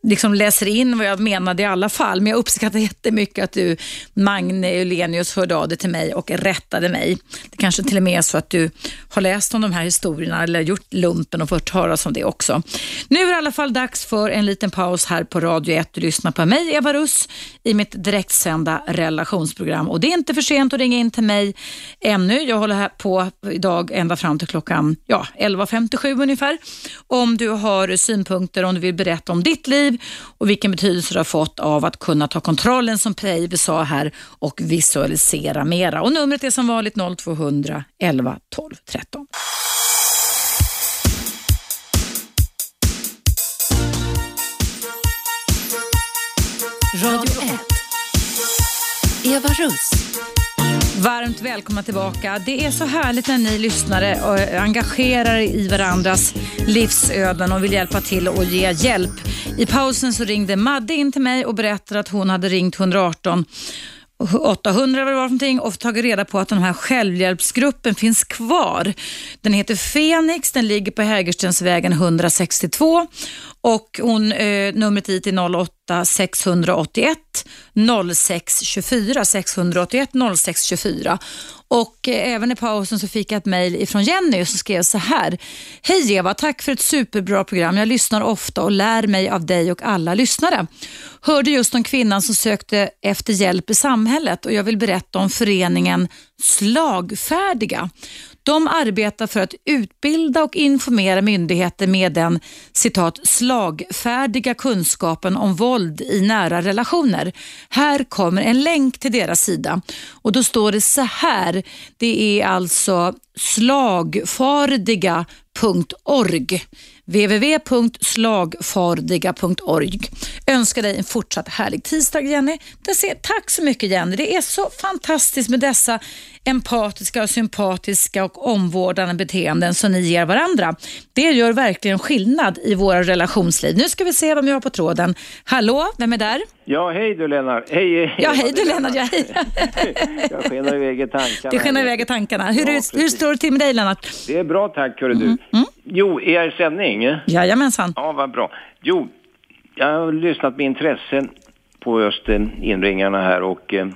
liksom läser in vad jag menade i alla fall. Men jag uppskattar jättemycket att du, Magne Ulenius, hörde av dig till mig och rättade mig. Det kanske till och med är så att du har läst om de här historierna eller gjort lumpen och fått höra om det också. Nu är det i alla fall dags för en liten paus här på Radio 1. Du lyssnar på mig, Eva Russ, i mitt direktsända relationsprogram. Och det är inte för sent att ringa in till mig ännu. Jag håller här på idag ända fram till klockan ja, 11.57 ungefär. Om du har synpunkter, om du vill berätta om ditt liv och vilken betydelse du har fått av att kunna ta kontrollen som Preive sa här och visualisera mera. Och numret är som vanligt 0200 11 12 13. Radio 1. Eva Russ. Varmt välkomna tillbaka. Det är så härligt när ni lyssnare och engagerar er i varandras livsöden och vill hjälpa till och ge hjälp. I pausen så ringde Madde in till mig och berättade att hon hade ringt 118 800 vad det var för någonting och tagit reda på att den här självhjälpsgruppen finns kvar. Den heter Fenix, den ligger på Hägerstensvägen 162 och hon, eh, numret dit är 08-681-0624. 681-0624. och eh, även i pausen så fick jag ett mejl ifrån Jenny som skrev så här. Hej Eva, tack för ett superbra program. Jag lyssnar ofta och lär mig av dig och alla lyssnare. Hörde just om kvinnan som sökte efter hjälp i samhället och jag vill berätta om föreningen Slagfärdiga. De arbetar för att utbilda och informera myndigheter med den citat slagfärdiga kunskapen om våld i nära relationer. Här kommer en länk till deras sida och då står det så här. Det är alltså slagfardiga.org www.slagfardiga.org. Önskar dig en fortsatt härlig tisdag Jenny. Ser, tack så mycket Jenny. Det är så fantastiskt med dessa empatiska, och sympatiska och omvårdande beteenden som ni ger varandra. Det gör verkligen skillnad i våra relationsliv. Nu ska vi se vem vi har på tråden. Hallå, vem är där? Ja, hej du Lennart. Hej, hej. Ja, hej du Lennart. Ja, hej. Jag skenar iväg i tankarna. Det skenar iväg i tankarna. Hur, Ja, hur står det till med dig Lennart? Det är bra tack, hörru Mm, du. Jo, är jag i sändning? Jajamensan. Ja, vad bra. Jo, jag har lyssnat med intresse på just inringarna här och eh,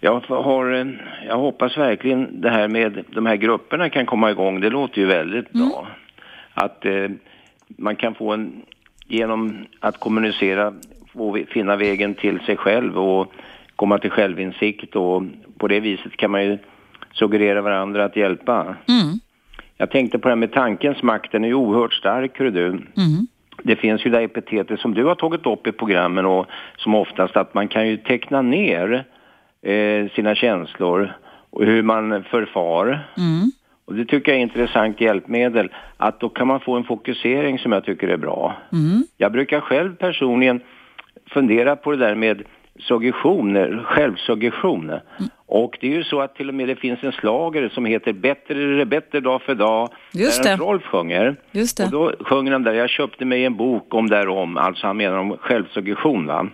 jag, har, eh, jag hoppas verkligen det här med de här grupperna kan komma igång. Det låter ju väldigt bra. Att eh, man kan få en, genom att kommunicera, få, finna vägen till sig själv och komma till självinsikt och på det viset kan man ju suggerera varandra att hjälpa. Mm. Jag tänkte på det här med tankens makt, den är ju oerhört stark, hör du. Mm. Det finns ju det epitetet som du har tagit upp i programmen och som oftast att man kan ju teckna ner eh, sina känslor och hur man förfar. Mm. Och det tycker jag är intressant hjälpmedel, att då kan man få en fokusering som jag tycker är bra. Mm. Jag brukar själv personligen fundera på det där med suggestion, självsuggestion. Och det är ju så att till och med det finns en slager som heter Bättre är det bättre dag för dag. Just där det. Rolf sjunger. Just det. Och då sjunger han där, jag köpte mig en bok om därom, alltså han menar om självsuggestion va.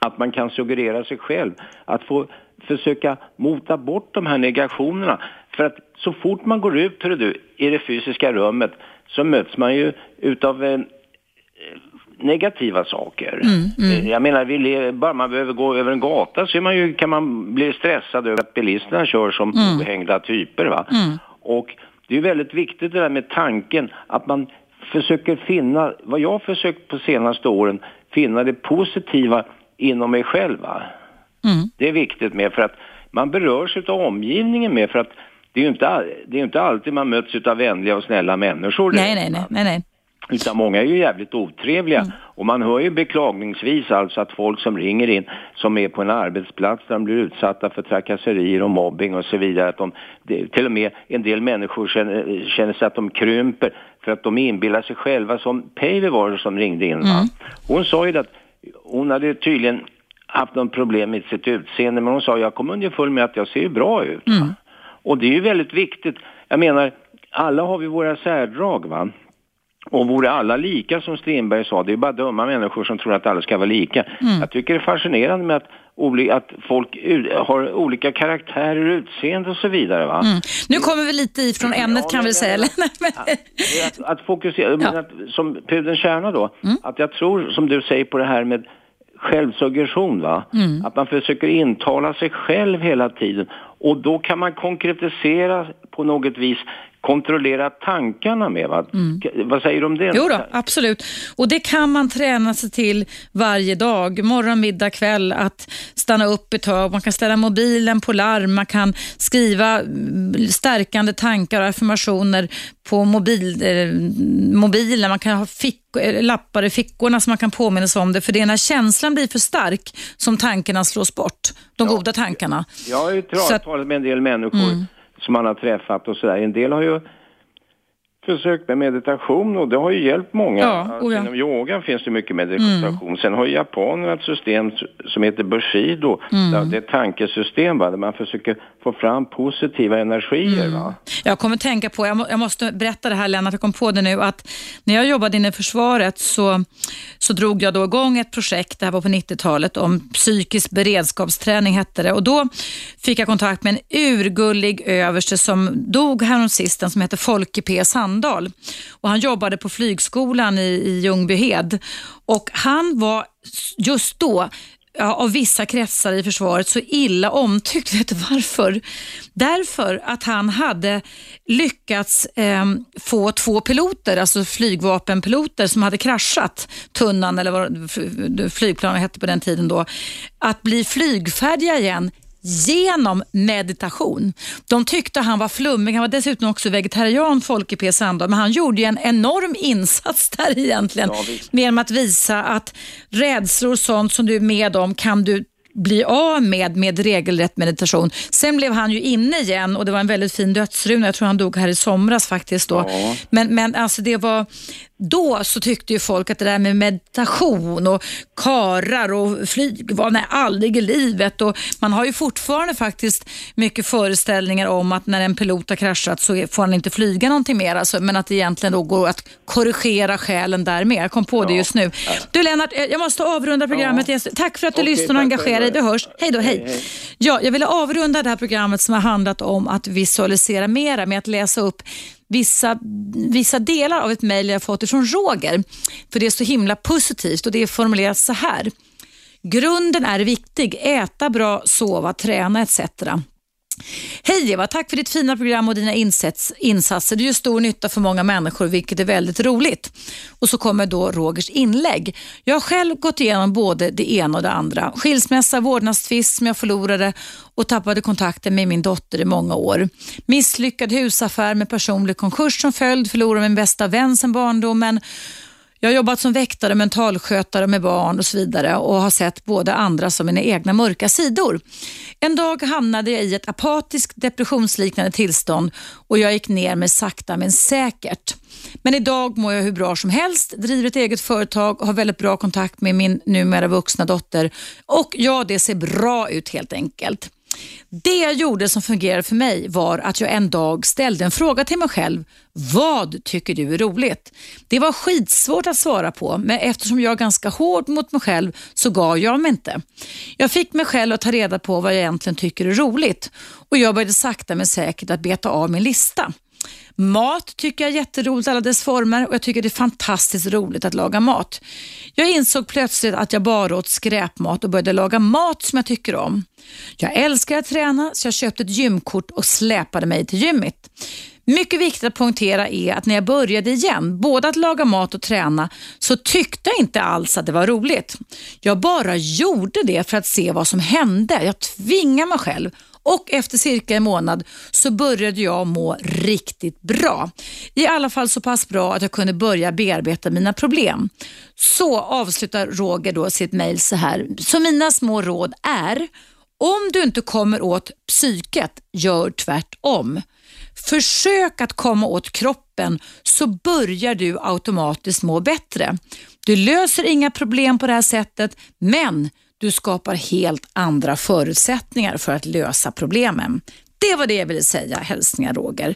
Att man kan suggerera sig själv, att få försöka mota bort de här negationerna. För att så fort man går ut, hörru du, i det fysiska rummet så möts man ju utav eh, negativa saker. Eh, Jag menar, vi lever, bara man behöver gå över en gata så man ju, kan man bli stressad över att bilisterna kör som ohängda typer. Va? Och det är väldigt viktigt det där med tanken att man försöker finna, vad jag har försökt på senaste åren, finna det positiva inom mig själv. Va? Mm. Det är viktigt med för att man berörs av omgivningen med för att det är ju inte, det är inte alltid man möts av vänliga och snälla människor. Nej, nej, nej, nej, nej. Utan många är ju jävligt otrevliga. Mm. Och man hör ju beklagningsvis alltså att folk som ringer in som är på en arbetsplats där de blir utsatta för trakasserier och mobbing och så vidare. Att de, till och med en del människor känner, känner sig att de krymper för att de inbillar sig själva. Som Päivi var det som ringde in. Va? Hon sa ju att hon hade tydligen haft någon problem med sitt utseende men hon sa jag kom underfund med att jag ser ju bra ut. Va? Och det är ju väldigt viktigt. Jag menar, alla har vi våra särdrag va. Och vore alla lika som Strindberg sa, det är bara dumma människor som tror att alla ska vara lika. Jag tycker det är fascinerande med att, att folk har olika karaktärer, utseende och så vidare va. Mm. Nu kommer vi lite ifrån ämnet kan men- vi säga. Men- Att, att fokusera, men att, som pudelns kärna då, att jag tror som du säger på det här med självsuggestion va. Att man försöker intala sig själv hela tiden och då kan man konkretisera på något vis, kontrollera tankarna med va. K- Vad säger du om det? Jo då, absolut. Och det kan man träna sig till varje dag, morgon, middag, kväll, att stanna upp ett tag. Man kan ställa mobilen på larm, man kan skriva mm, stärkande tankar och affirmationer på mobil, eh, mobilen. Man kan ha fick, eh, lappar i fickorna så man kan påminna sig om det. För det är när känslan blir för stark som tankarna slås bort, de goda tankarna. Jag har ju talat med en del människor som man har träffat och sådär. En del har ju försökt med meditation och det har ju hjälpt många. Ja, oh ja. Inom yogan finns det mycket meditation. Sen har ju japanerna ett system som heter Bushido. Där det är ett tankesystem va, där man försöker få fram positiva energier. Va? Jag kommer tänka på, jag, må, jag måste berätta det här Lennart, jag kom på det nu, att när jag jobbade inne i försvaret så, så drog jag då igång ett projekt, det här var på 90-talet, om psykisk beredskapsträning hette det. Och då fick jag kontakt med en urgullig överste som dog häromsisten som heter Folke P Sandahl. Och han jobbade på flygskolan i, i Ljungbyhed. Och han var just då ja, av vissa kretsar i försvaret så illa omtyckt. Vet du varför? Därför att han hade lyckats eh, få två piloter, alltså flygvapenpiloter som hade kraschat tunnan eller vad flygplanen hette på den tiden då, att bli flygfärdiga igen genom meditation. De tyckte han var flummig, han var dessutom också vegetarian, Folke P Sandahl, men han gjorde ju en enorm insats där egentligen Ja, genom att visa att rädslor och sånt som du är med om kan du bli av med med regelrätt meditation. Sen blev han ju inne igen och det var en väldigt fin dödsruna. Jag tror han dog här i somras faktiskt. Då. Ja. Men, men alltså det var då så tyckte ju folk att det där med meditation och karar och flyg var nej, aldrig i livet. Och man har ju fortfarande faktiskt mycket föreställningar om att när en pilot har kraschat så får han inte flyga någonting mer. Alltså, men att det egentligen då går att korrigera själen därmed. Jag kom på det just nu. Du Lennart, eh, jag måste avrunda programmet. Tack för att du Okej, lyssnar och engagerar dig. Vi hörs. Hej då, hej. Ja, jag ville avrunda det här programmet som har handlat om att visualisera mera med att läsa upp vissa, vissa delar av ett mejl jag fått från Roger. För det är så himla positivt och det är formulerat så här. Grunden är viktig. Äta bra, sova, träna etc. Hej Eva, tack för ditt fina program och dina insats, insatser. Det gör stor nytta för många människor, vilket är väldigt roligt. Och så kommer då Rogers inlägg. Jag har själv gått igenom både det ena och det andra. Skilsmässa, vårdnadstvist som jag förlorade och tappade kontakten med min dotter i många år. Misslyckad husaffär med personlig konkurs som följd, förlorade min bästa vän sedan barndomen. Jag har jobbat som väktare, mentalskötare med barn och så vidare och har sett både andra som mina egna mörka sidor. En dag hamnade jag i ett apatiskt depressionsliknande tillstånd och jag gick ner mig sakta men säkert. Men idag mår jag hur bra som helst, driver ett eget företag och har väldigt bra kontakt med min numera vuxna dotter och ja, det ser bra ut helt enkelt. Det jag gjorde som fungerade för mig var att jag en dag ställde en fråga till mig själv. Vad tycker du är roligt? Det var skitsvårt att svara på, men eftersom jag är ganska hård mot mig själv så gav jag mig inte. Jag fick mig själv att ta reda på vad jag egentligen tycker är roligt och jag började sakta men säkert att beta av min lista. Mat tycker jag är jätteroligt alla dess former och jag tycker det är fantastiskt roligt att laga mat. Jag insåg plötsligt att jag bara åt skräpmat och började laga mat som jag tycker om. Jag älskar att träna så jag köpte ett gymkort och släpade mig till gymmet. Mycket viktigt att poängtera är att när jag började igen, både att laga mat och träna, så tyckte jag inte alls att det var roligt. Jag bara gjorde det för att se vad som hände. Jag tvingade mig själv och efter cirka en månad så började jag må riktigt bra. I alla fall så pass bra att jag kunde börja bearbeta mina problem. Så avslutar Roger då sitt mejl så här. Så mina små råd är, om du inte kommer åt psyket, gör tvärtom. Försök att komma åt kroppen så börjar du automatiskt må bättre. Du löser inga problem på det här sättet, men du skapar helt andra förutsättningar för att lösa problemen. Det var det jag ville säga. Hälsningar Roger.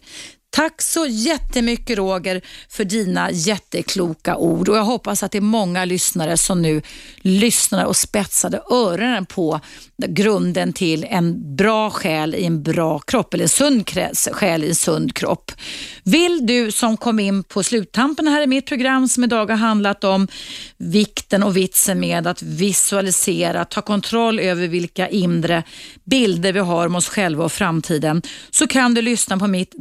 Tack så jättemycket Roger för dina jättekloka ord och jag hoppas att det är många lyssnare som nu lyssnar och spetsade öronen på grunden till en bra själ i en bra kropp eller en sund själ i en sund kropp. Vill du som kom in på sluttampen här i mitt program som idag har handlat om vikten och vitsen med att visualisera, ta kontroll över vilka inre bilder vi har om oss själva och framtiden så kan du lyssna på mitt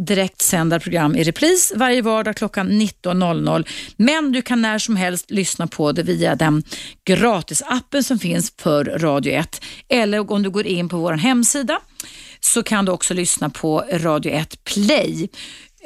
sända program i repris varje vardag klockan 19.00. Men du kan när som helst lyssna på det via den gratisappen som finns för Radio 1 eller om du går in på vår hemsida så kan du också lyssna på Radio 1 Play.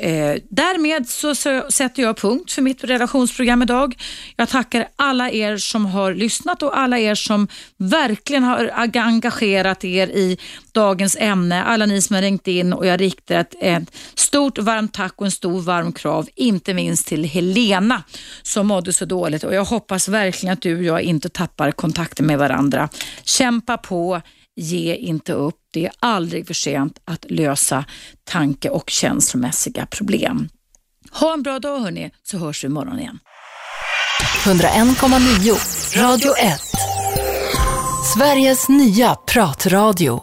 Eh, därmed så, så sätter jag punkt för mitt relationsprogram idag. Jag tackar alla er som har lyssnat och alla er som verkligen har engagerat er i dagens ämne. Alla ni som har ringt in och jag riktar ett, ett stort varmt tack och en stor varm krav, inte minst till Helena som mådde så dåligt och jag hoppas verkligen att du och jag inte tappar kontakten med varandra. Kämpa på, ge inte upp. Det är aldrig för sent att lösa tanke och känslomässiga problem. Ha en bra dag hörni, så hörs vi imorgon igen. 101,9 Radio 1. Sveriges nya pratradio.